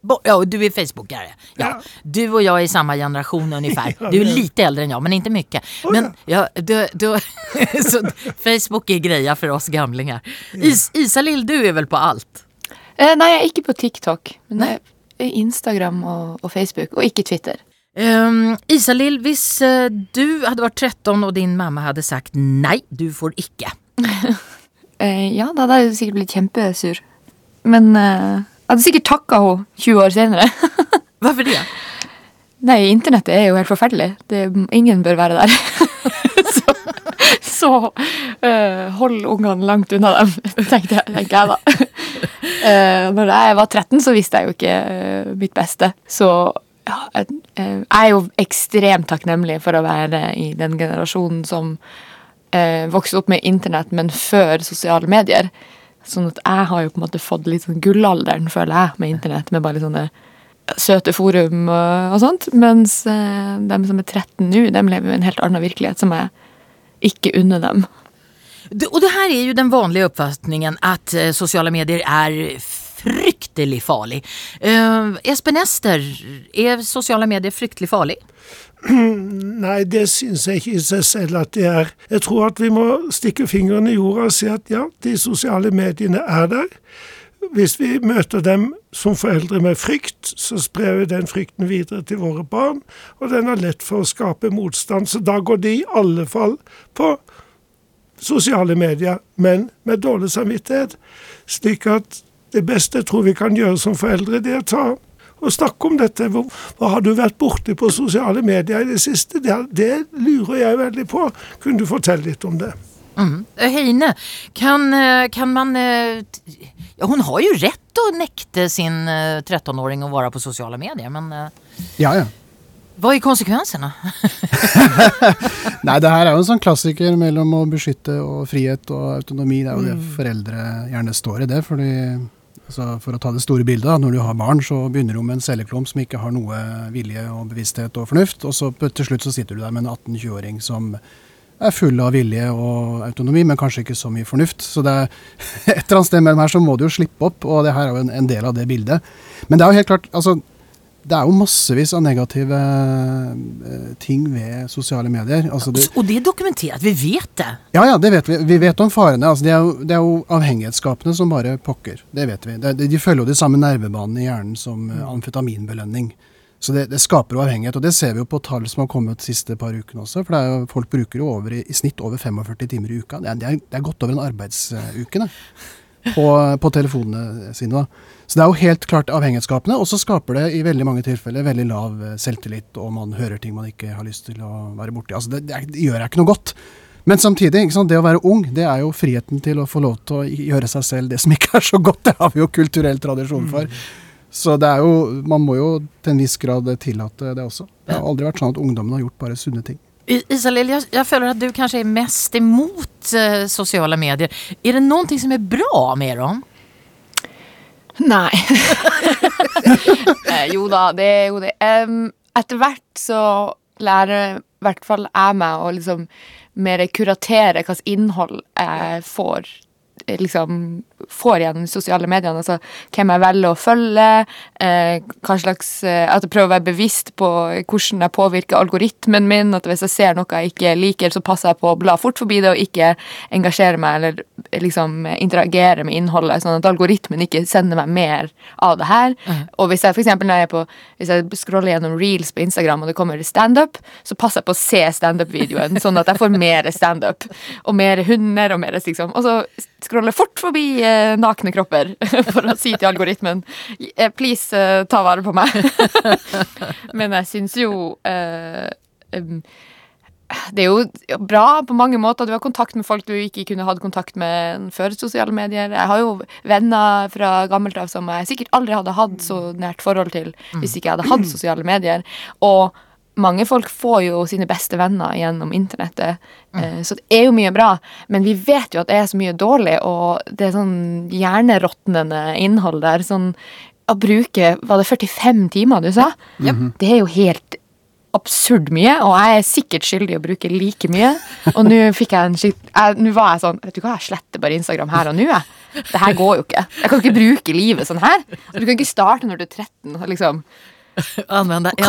Bo ja, du er Facebookare. Ja. ja. Du og jeg er i samme generasjon ungefär. [laughs] Du er litt eldre enn jeg, men ikke mye. Men ja, du, du, [laughs] så Facebook er greia for oss gamlinger. Is Isalill, du er vel på alt? Eh, nei, jeg er ikke på TikTok. Men nei. Instagram og, og Facebook, og ikke Twitter. Um, Isalill, hvis uh, du hadde vært 13 og din mamma hadde sagt nei, du får ikke. uh, [laughs] ja, da hadde jeg sikkert blitt kjempesur. Men uh, jeg hadde sikkert takka henne 20 år senere. [laughs] Hvorfor det? Nei, internettet er jo helt forferdelig. Det, ingen bør være der. [laughs] så, så hold ungene langt unna dem, tenkte jeg, tenker jeg da. når jeg var 13, så visste jeg jo ikke mitt beste. Så jeg er jo ekstremt takknemlig for å være i den generasjonen som eh, vokste opp med internett, men før sosiale medier. Sånn at jeg har jo på en måte fått litt sånn gullalderen, føler jeg, med internett. Med bare litt sånne søte forum og, og sånt. Mens eh, de som er 13 nå, de lever jo en helt annen virkelighet som jeg ikke unner dem. Og det her er jo den vanlige oppfatningen at uh, sosiale medier er fryktelig farlig. Uh, Espen Ester, er sosiale medier fryktelig farlig? [clears throat] Nei, det syns jeg ikke i seg selv at det er. Jeg tror at vi må stikke fingrene i jorda og si at ja, de sosiale mediene er der. Hvis vi møter dem som foreldre med frykt, så sprer vi den frykten videre til våre barn, og den er lett for å skape motstand. Så da går de i alle fall på sosiale medier, men med dårlig samvittighet. Slik at det beste jeg tror vi kan gjøre som foreldre, det er å ta og snakke om dette. Hva har du vært borti på sosiale medier i det siste? Det, det lurer jeg veldig på. Kunne du fortelle litt om det? Mm. Heine, kan, eh, kan, man eh, ja, Hun har jo rett å nekte sin 13-åring eh, å være på sosiale medier, men Ja, ja. Hva er konsekvensene? [laughs] Nei, det her er jo en sånn klassiker mellom å beskytte og frihet og autonomi. Det er jo det mm. foreldre gjerne står i det. fordi Altså for å ta det store bildet, når du har barn, så begynner du med en celleklump som ikke har noe vilje og bevissthet og fornuft, og så til slutt så sitter du der med en 18-20-åring som er full av vilje og autonomi, men kanskje ikke så mye fornuft. Så det er [laughs] et eller annet sted mellom her så må du jo slippe opp, og det her er jo en, en del av det bildet. Men det er jo helt klart, altså det er jo massevis av negative eh, ting ved sosiale medier. Altså det, Og det er dokumentert, vi vet det. ja, ja, det vet vi. Vi vet om farene. Altså det, er jo, det er jo avhengighetsskapende som bare pokker. Det vet vi. Det, de følger jo de samme nervebanene i hjernen som eh, amfetaminbelønning. Så det, det skaper jo avhengighet. Og det ser vi jo på tall som har kommet de siste par ukene også. For det jo, folk bruker jo over, i, i snitt over 45 timer i uka. Det det er, det er godt over en arbeidsuke det, på, på telefonene sine. da. Så det er jo helt klart avhengighetsskapende, og så skaper det i veldig mange tilfeller veldig lav eh, selvtillit, og man hører ting man ikke har lyst til å være borti. Altså det, det, det gjør jeg ikke noe godt. Men samtidig, det å være ung, det er jo friheten til å få lov til å gjøre seg selv det som ikke er så godt. Det har vi jo kulturell tradisjon for. Så det er jo, man må jo til en viss grad tillate det også. Det har aldri vært sånn at ungdommen har gjort bare sunne ting. I- Isalill, jeg, jeg føler at du kanskje er mest imot eh, sosiale medier. Er det noe som er bra med dem? Nei. eh, jo da, det er jo det. Um, etter hvert så lærer i hvert fall jeg meg å liksom mer kuratere hvilket innhold jeg får liksom får gjennom sosiale mediene. Altså hvem jeg velger å følge, eh, hva slags eh, At jeg prøver å være bevisst på hvordan jeg påvirker algoritmen min. At hvis jeg ser noe jeg ikke liker, så passer jeg på å bla fort forbi det og ikke engasjere meg eller liksom interagere med innholdet, sånn at algoritmen ikke sender meg mer av det her. Og hvis jeg for eksempel når jeg er på Hvis jeg scroller gjennom reels på Instagram og det kommer standup, så passer jeg på å se standup-videoen, sånn at jeg får mer standup. Og mer hunder og mer liksom. Og så scroller fort forbi eh, nakne kropper [laughs] for å si til algoritmen eh, Please, eh, ta vare på meg. [laughs] Men jeg syns jo eh, det er jo bra på mange måter. Du har kontakt med folk du ikke kunne hatt kontakt med før sosiale medier. Jeg har jo venner fra gammelt av som jeg sikkert aldri hadde hatt så nært forhold til hvis ikke jeg hadde hatt sosiale medier. Og mange folk får jo sine beste venner gjennom internettet. mm. Så det er jo mye bra, men vi vet jo at det er så mye dårlig, og det er sånn hjerneråtnende innhold der. Sånn å bruke Var det 45 timer du sa? Det er jo helt absurd mye, og jeg er sikkert skyldig å bruke like mye. Og nå fikk jeg en skitt... Nå var jeg sånn Vet du hva, jeg sletter bare Instagram her og nå, jeg. Det her går jo ikke. Jeg kan ikke bruke livet sånn her. Du kan ikke starte når du er 13. og Liksom. [laughs] Anvende en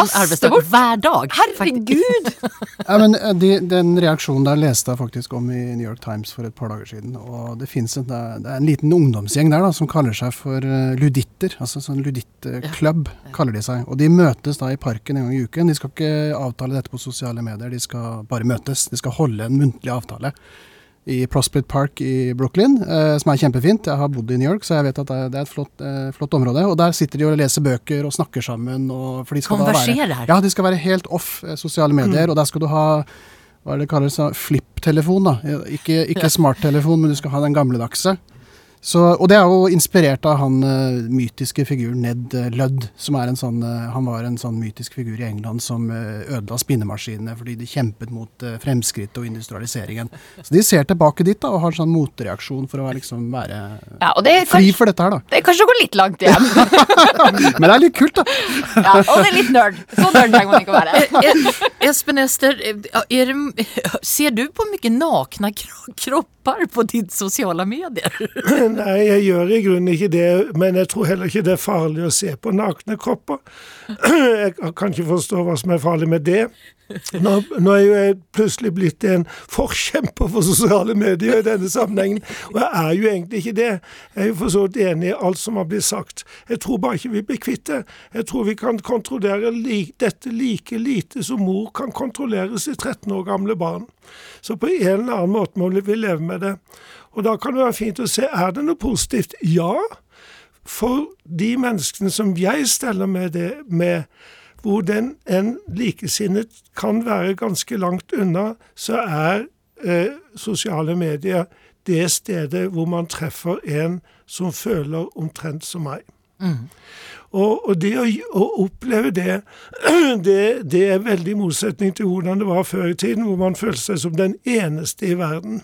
bort. hver dag. Herregud! [laughs] Ja, men eh, de, Den reaksjonen der leste jeg faktisk om i New York Times for et par dager siden. og Det finnes en, det er- en liten ungdomsgjeng der da, som kaller seg for eh, luditter. altså sånn Ludittklubb kaller de seg. og De møtes da i parken en gang i uken. De skal ikke avtale dette på sosiale medier, de skal bare møtes. De skal holde en muntlig avtale i Prospect Park i Brooklyn, eh, som er kjempefint. Jeg har bodd i New York, så jeg vet at det er, et flott, eh, flott område. Og der sitter de og leser bøker og snakker sammen. Og, for de skal da være, ja, de skal være helt off eh, sosiale medier, og der skal du ha hva er det kalles, da? flip-telefon. da. Ikke, ikke smarttelefon, men du skal ha den gamledagse. Så, og det er jo inspirert av han uh, mytiske figuren Ned eh, Ludd. som er en sånn, uh, Han var en sånn mytisk figur i England som uh, ødela spinnemaskinene fordi de kjempet mot uh, fremskrittet og industrialiseringen. Så de ser tilbake dit da, og har en sånn motreaksjon for å være, liksom, være Ja, og det er fri kanskje, for dette her, da. det er kanskje å gå litt langt igjen. [laughs] Men det er litt kult, da. [laughs] Ja, og det er litt nerd. Så nerd trenger man ikke å være. Espen Ester, er, är [laughs] ser du på mye nakne kropper på dine sosiale medier? [clears throat] Nei, jeg gjør i grunnen ikke det, men jeg tror heller ikke det er farlig å se på nakne kropper. [clears throat] Jeg kan ikke forstå hva som er farlig med det. Nå, nå er jo jeg plutselig blitt en forkjemper for sosiale medier i denne sammenhengen, og jeg er jo egentlig ikke det. Jeg er jo for så vidt enig i alt som har blitt sagt. Jeg tror bare ikke vi blir kvitt det. Jeg tror vi kan kontrollere li dette like lite som mor kan kontrollere sitt 13 år gamle barn. Så på en eller annen måte må vi leve med det. Og da kan det være fint å se er det noe positivt. Ja, for de menneskene som jeg steller med det med, hvor den en likesinnet kan være ganske langt unna, så er eh, sosiale medier det stedet hvor man treffer en som føler omtrent som meg. Og, og det å, å oppleve det, [clears throat] det, det er veldig motsetning til hvordan det var før i tiden, hvor man følte seg som den eneste i verden.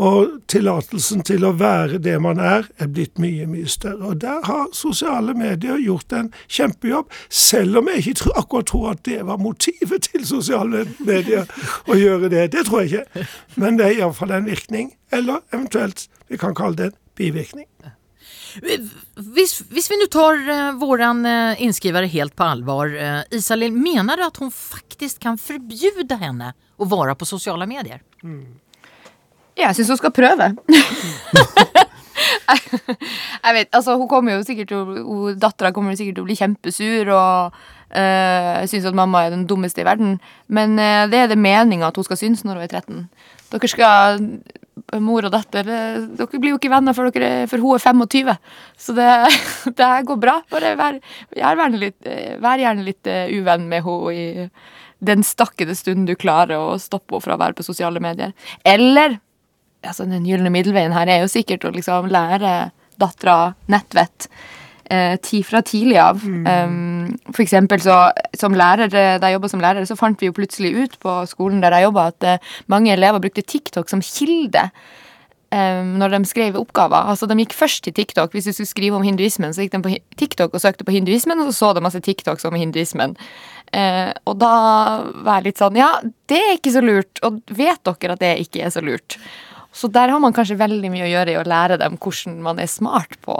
Og tillatelsen til å være det man er, er blitt mye, mye større. Og der har sosiale medier gjort en kjempejobb, selv om jeg ikke akkurat tror at det var motivet til sosiale medier å gjøre det. Det tror jeg ikke. Men det er iallfall en virkning. Eller eventuelt, vi kan kalle det en bivirkning. Hvis, hvis vi nå tar uh, våran uh, innskriver helt på alvor, uh, Isalill, mener du at hun faktisk kan forbjude henne å være på sosiale medier? Mm. Jeg syns hun skal prøve. [laughs] jeg vet, altså Hun kommer jo sikkert til Dattera kommer sikkert til å bli kjempesur og øh, synes at mamma er den dummeste i verden. Men øh, det er det meninga at hun skal synes når hun er 13. Dere skal Mor og datter uh, Dere blir jo ikke venner før, dere, for hun er 25. Så det, [laughs] det går bra. Bare vær, vær, litt, vær gjerne litt uvenn med henne i den stakkede stunden du klarer å stoppe henne fra å være på sosiale medier. Eller altså Den gylne middelveien her er jo sikkert å liksom lære dattera nettvett eh, fra tidlig av. Mm. Um, for eksempel så som lærer, da jeg jobba som lærer, så fant vi jo plutselig ut på skolen der jeg jobba, at eh, mange elever brukte TikTok som kilde. Um, når de skrev oppgaver. Altså, De gikk først til TikTok. Hvis de skulle skrive om hinduismen, så gikk de på TikTok og søkte på hinduismen, og så så de masse TikToks om hinduismen. Uh, og da var jeg litt sånn Ja, det er ikke så lurt. Og vet dere at det ikke er så lurt? Så der har man kanskje veldig mye å gjøre i å lære dem hvordan man er smart på,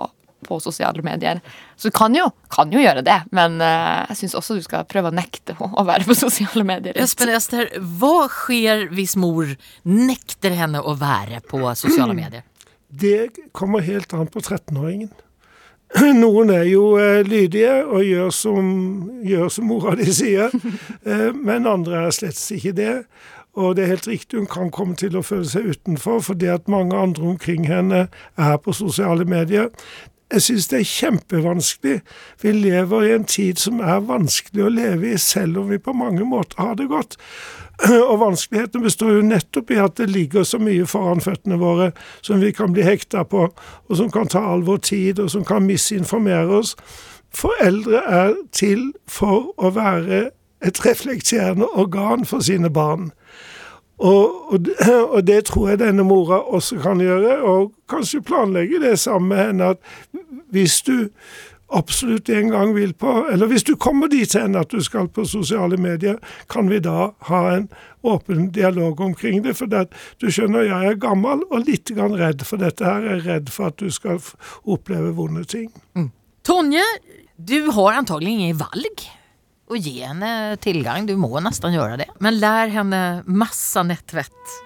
på sosiale medier. Så du kan jo, kan jo gjøre det, men uh, jeg syns også du skal prøve å nekte å være på sosiale medier. Espen Ester, hva skjer hvis mor nekter henne å være på sosiale medier? Det kommer helt an på 13-åringen. [clears throat] Noen er jo eh, lydige og gjør som, gjør som mora di sier, [laughs] eh, men andre er slett ikke det. Og det er helt riktig, hun kan komme til å føle seg utenfor fordi at mange andre omkring henne er på sosiale medier. Jeg synes det er kjempevanskelig. Vi lever i en tid som er vanskelig å leve i, selv om vi på mange måter har det godt. [clears throat] Og vanskeligheten består jo nettopp i at det ligger så mye foran føttene våre som vi kan bli hekta på, og som kan ta all vår tid, og som kan misinformere oss. Foreldre er til for å være et reflekterende organ for sine barn. Og, og, [clears throat] og, det tror jeg denne mora også kan gjøre, og kanskje planlegge det sammen med henne at hvis du absolutt en gang vil på Eller hvis du kommer dit hen at du skal på sosiale medier, kan vi da ha en åpen dialog omkring det? For det, du skjønner, jeg er gammel og litt redd for dette her. Jeg er redd for at du skal oppleve vonde ting. Mm. Tonje, du har antagelig ingen valg og gi henne tilgang. Du må nesten gjøre det. Men lær henne masse nettvett.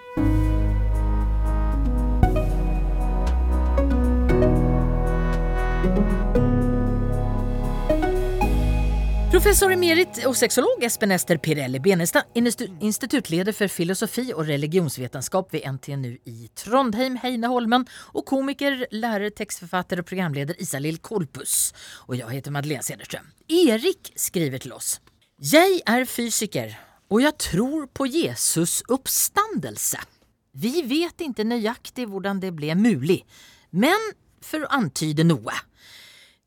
Professor emerit og sexolog Espen Ester Pirelli Benestad, institutleder for filosofi og religionsvetenskap ved NTNU i Trondheim, Heineholmen, og komiker, lærer, tekstforfatter og programleder Isalill Kolpus. Og jeg heter Madeleine Cederström. Erik skriver til oss. Jeg er fysiker, og jeg tror på Jesus oppstandelse. Vi vet ikke nøyaktig hvordan det ble mulig, men for å antyde noe.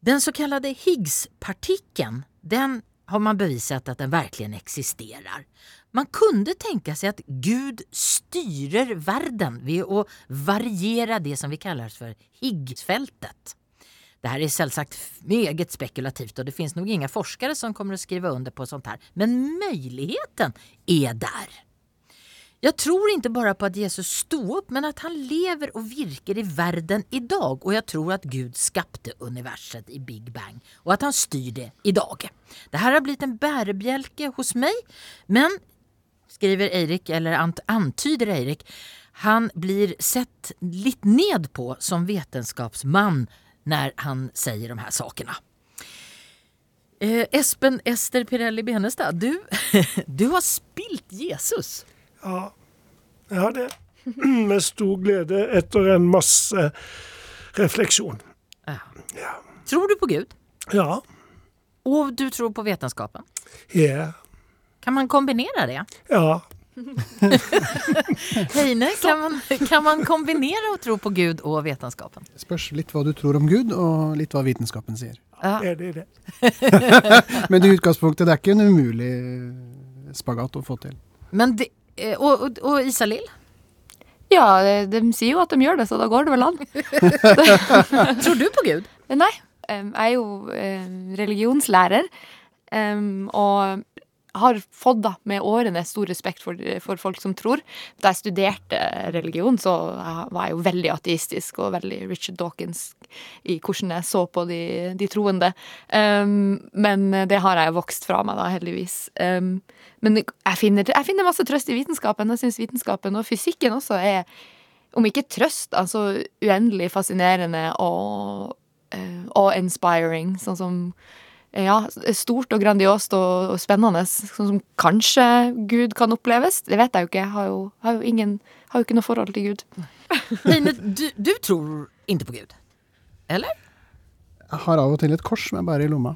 Den så kallade Higgs-partikeln den har man bevisat at den verkligen eksisterer. Man kunde tänka seg at Gud styrer verden ved å variera det som vi kallar for Higgsfältet. Det her er selvsagt meget spekulativt, og det finnes nok ingen forskere som kommer å skrive under på sånt her, men möjligheten er der. Jeg tror ikke bare på at Jesus sto opp, men at han lever og virker i verden i dag. Og jeg tror at Gud skapte universet i Big Bang, og at han styr det i dag. Det her har blitt en bærebjelke hos meg, men, skriver Eirik, eller antyder Eirik, han blir sett litt ned på som vetenskapsmann når han sier de her sakene. Eh, Espen Ester Pirelli Benestad, du, [laughs] du har spilt Jesus. Ja, jeg har det. [clears throat] Med stor glede etter en masse refleksjon. Ja. ja. Tror du på Gud? Ja. Og du tror på vitenskapen? Ja. Kan man kombinere det? Ja. [laughs] Heine, kan man, kan man kombinere å tro på Gud og vitenskapen? Spørs litt hva du tror om Gud, og litt hva vitenskapen sier. Ja. Er det det? [laughs] Men i utgangspunktet, det er ikke en umulig spagat å få til. Men det, og, og, og Isalill? Ja, de, de sier jo at de gjør det, så da går det vel an. [laughs] [laughs] Tror du på Gud? Nei. Jeg er jo religionslærer, og har fått da med årene stor respekt for, for folk som tror. Da jeg studerte religion, så var jeg jo veldig ateistisk og veldig Richard Dawkins i hvordan jeg så på de, de troende. Um, men det har jeg vokst fra meg, da, heldigvis. Um, men jeg finner, jeg finner masse trøst i vitenskapen. Jeg syns vitenskapen og fysikken også er om ikke trøst, altså uendelig fascinerende og, eh, og inspiring. Sånn som ja, stort og grandiost og, og spennende. Sånn som kanskje Gud kan oppleves. Det vet jeg jo ikke. Jeg har jo, har jo, ingen, har jo ikke noe forhold til Gud. Line, du, du tror ikke på Gud? Eller? Jeg har av og til et kors, men bare i lomma.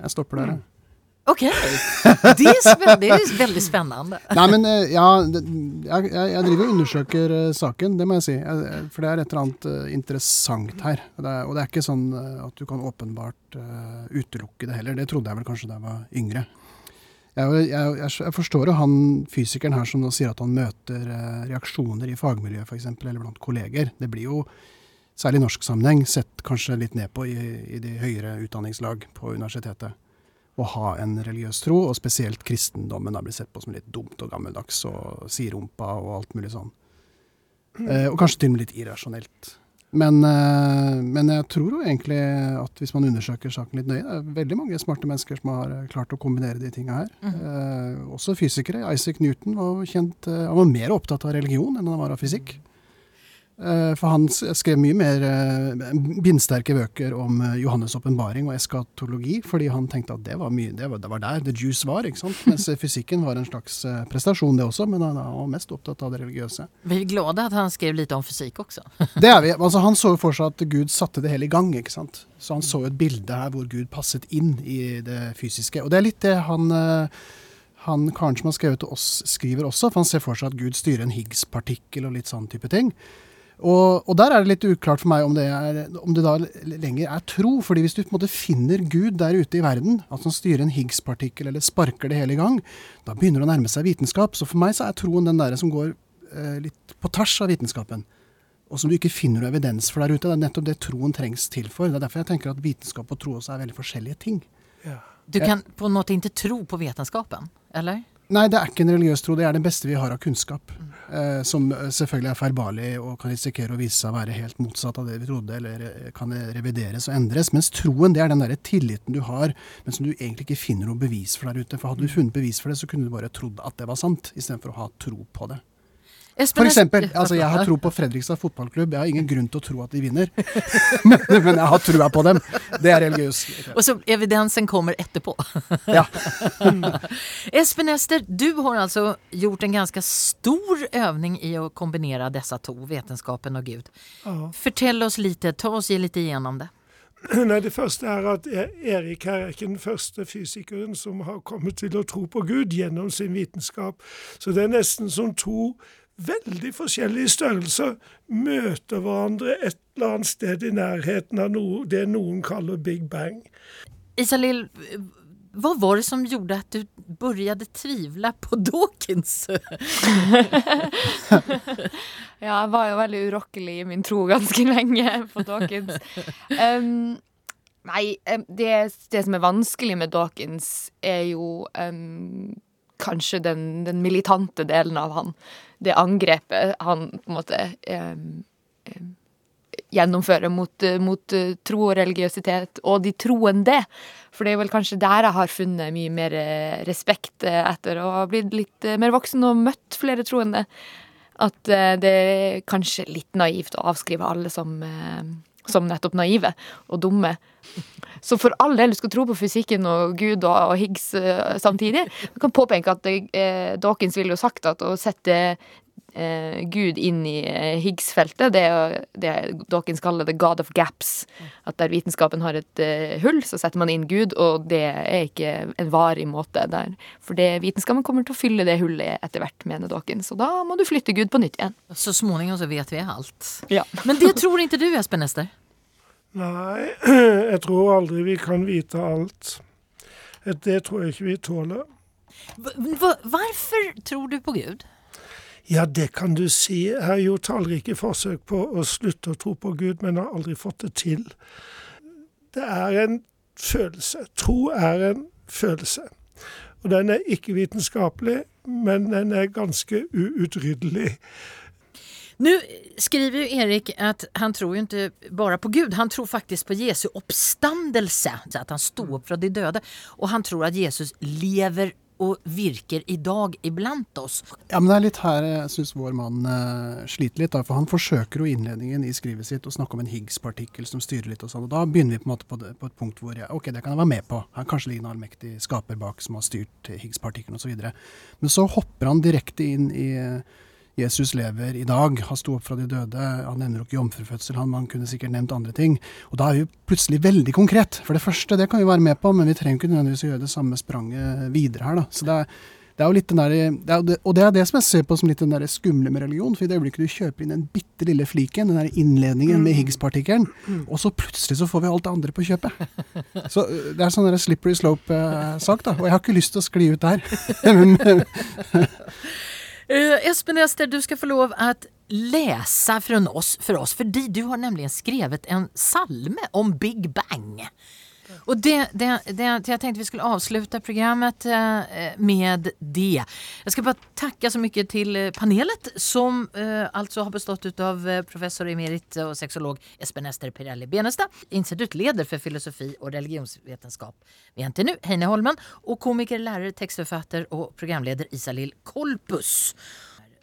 Jeg stopper der, jeg. Okej. Det, er veldig spännande. Nei, men eh, ja, jeg, jeg driver og undersøker eh, saken, det må jeg si. Jeg- for det er et eller annet eh, interessant her. Og det er, og det er ikke sånn eh, at du kan åpenbart eh, utelukke det heller. Det trodde jeg vel kanskje da jeg var yngre. Jeg, jeg, jeg, forstår jo han fysikeren her som nå sier at han møter eh, reaksjoner i fagmiljøet f.eks., eller blant kolleger. Det blir jo, særlig i norsk sammenheng, sett kanskje litt ned på i, i de høyere utdanningslag på universitetet å ha en religiøs tro, og spesielt kristendommen da blir sett på som litt dumt og gammeldags og siderumpa og alt mulig sånn. Eh, og kanskje til og med litt irrasjonelt. Men, eh, men jeg tror jo egentlig at hvis man undersøker saken litt nøye, det er veldig mange smarte mennesker som har eh, klart å kombinere de tinga her. Eh, også fysikere. Isaac Newton var kjent eh, Han var mer opptatt av religion enn han var av fysikk. Eh, For han skrev mye mer eh, bindsterke bøker om eh, Johannes' åpenbaring og eskatologi, fordi han tenkte at det var, mye, det var, det var der the juice var. ikke sant? Mens fysikken var en slags prestasjon, det også, men han var mest opptatt av det religiøse. Vi er glade at han skrev litt om fysik også. Det er vi. Altså, han så jo for seg at Gud satte det hele i gang. ikke sant? Så han så et bilde her hvor Gud passet inn i det fysiske. Og det er litt det han han karen som har skrevet til oss, skriver også, for han ser for seg at Gud styrer en Higgs-partikkel og litt sånn type ting. Og, og der er det litt uklart for meg om det, er, om det da lenger er tro. fordi hvis du på en måte finner Gud der ute i verden, at han styrer en Higgs-partikkel eller sparker det hele i gang, da begynner det å nærme seg vitenskap. Så for meg så er troen den der som går eh, litt på tvers av vitenskapen. Og som du ikke finner noe evidens for der ute. Det er nettopp det troen trengs til for. Det er derfor jeg tenker at vitenskap og tro også er veldig forskjellige ting. Du kan på en måte ikke tro på vetenskapen, eller? Nei, det er ikke en religiøs tro. Det er det beste vi har av kunnskap. Eh, som eh, selvfølgelig er feilbarlig og kan risikere å vise seg å være helt motsatt av det vi trodde, eller eh, kan revideres og endres. Mens troen det er den der tilliten du har, men som du egentlig ikke finner noe bevis for der ute. For hadde du funnet bevis for det, så kunne du bare trodd at det var sant, istedenfor å ha tro på det. For eksempel, altså jeg har tro på Fredrikstad fotballklubb. Jeg har ingen grunn til å tro at de vinner, [laughs] men, men jeg har trua på dem. Det er religiøst. Og så evidensen kommer etterpå. Ja. [laughs] Espen Ester, du har altså gjort en ganske stor øvning i å kombinere disse to, vetenskapen og Gud. Ja. Fortell oss litt, ta oss litt igjennom det. [clears throat] Nei, Det første er at E- Erik her er ikke den første fysikeren som har kommet til å tro på Gud gjennom sin vitenskap. Så det er nesten som to veldig forskjellige størrelser møter hverandre et eller annet sted i nærheten av noe, det noen kaller Big Bang. Isalill, hva var det som gjorde at du begynte å tvile på Dawkins? [laughs] Ja, jeg var jo veldig urokkelig i min tro ganske lenge på Dawkins. Um, nei, det, det som er vanskelig med Dawkins, er jo um, kanskje den, den militante delen av han. Det angrepet han på en måte em, gjennomfører mot, eh, mot eh, tro og religiøsitet, og de troende. For det er vel kanskje der jeg har funnet mye mer eh, respekt eh, etter å ha blitt litt eh, mer voksen og møtt flere troende. At eh, det er kanskje litt naivt å avskrive alle som, eh, som nettopp naive og dumme. Så for all del, du skal tro på fysikken og Gud og, og Higgs eh, samtidig. Du kan påpeke at eh, Dawkins ville jo sagt at å sette Gud inn i eh, Higgs-feltet, det er jo det Dawkins kaller the god of gaps. At der vitenskapen har et eh, hull, så setter man inn Gud, og det er ikke en varig måte der. For det, vitenskapen kommer til å fylle det hullet etter hvert, mener Dawkins. Og da må du flytte Gud på nytt igjen. Så småningom så vet vi alt. Ja. Men det tror ikke du Espen Ester? [laughs] Nei, [clears throat] jeg tror aldri vi kan vite alt. Det tror jeg ikke vi tåler. V- tror du på Gud? Ja, det kan du si. Jeg har gjort tallrike forsøk på å slutte å tro på Gud, men har aldri fått det til. Det er en følelse. Tro er en følelse. Og den er ikke vitenskapelig, men den er ganske uutryddelig. Nu skriver ju Erik at han tror ju inte bara på Gud, han tror faktisk på Jesu oppstandelse, att han stod opp fra de døde. Og han tror at Jesus lever og virker i dag iblant oss. Ja, men Det er litt her jeg syns vår mann uh, sliter litt. Da, for Han forsøker jo innledningen i skrivet sitt å snakke om en Higgs-partikkel som styrer litt. og sånn, og Da begynner vi på en måte på, det, på et punkt hvor jeg, ok, det kan jeg være med på. Han kanskje ligger en allmektig skaper bak som har styrt Higgs-partikkelen osv. Men så hopper han direkte inn i uh, Jesus lever i dag, han sto opp fra de døde, han nevner jo ikke jomfrufødsel, han, man kunne sikkert nevnt andre ting. Og da er vi plutselig veldig konkret. For det første, det kan vi være med på, men vi trenger ikke nødvendigvis å gjøre det samme spranget videre her, da. Så det er, det er jo litt den der, det er, og det er det som jeg ser på som litt den der skumle med religion. For i det øyeblikket du kjøper inn den bitte lille fliken, den der innledningen med Higgs-partikkelen, og så plutselig så får vi alt det andre på kjøpet. [laughs] Så øh, det er sånn der slippery slope-sak, da. Og jeg har ikke lyst til å skli ut der. [laughs] Uh, Espen Ester, du skal få lov å lese for oss, for oss, fordi du har nemlig skrevet en salme om Big Bang. Och det, det, det, jag tänkte vi skulle avsluta programmet eh, med det. Jag ska bara tacka så mycket till eh, panelet som eh, alltså har bestått av professor emerit och sexolog Espen Ester Pirelli Benestad, institutleder för filosofi och religionsvetenskap vid NTNU, Heine Holmen, och komiker, lärare, textförfattare och programledare Isalill Kolpus.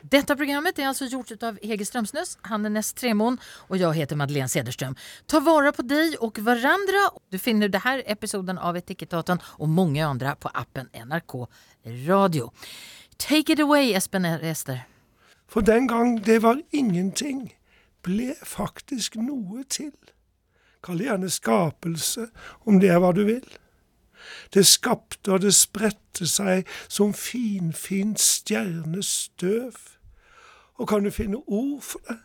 Detta programmet är alltså gjort av Hege Strömsnäs, Hannes Tremon och jag heter Madeleine Cederström. Ta vara på dig och varandra. Du finner det här episoden av Etikettaten och många andra på appen NRK Radio. Take it away, Espen Ester. For den gang det var ingenting, ble faktisk noe til. Kall gjerne skapelse, om det er hva du vil. Det skapte og det spredte seg som finfint stjernestøv. Og kan du finne ord for det,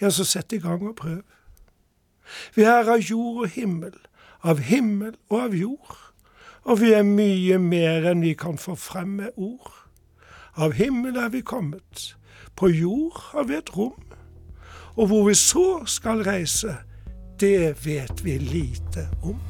ja, så sett i gang og prøv. Vi er av jord og himmel, av himmel og av jord, og vi er mye mer enn vi kan få frem med ord. Av himmel er vi kommet, på jord har vi et rom, og hvor vi så skal reise, det vet vi lite om.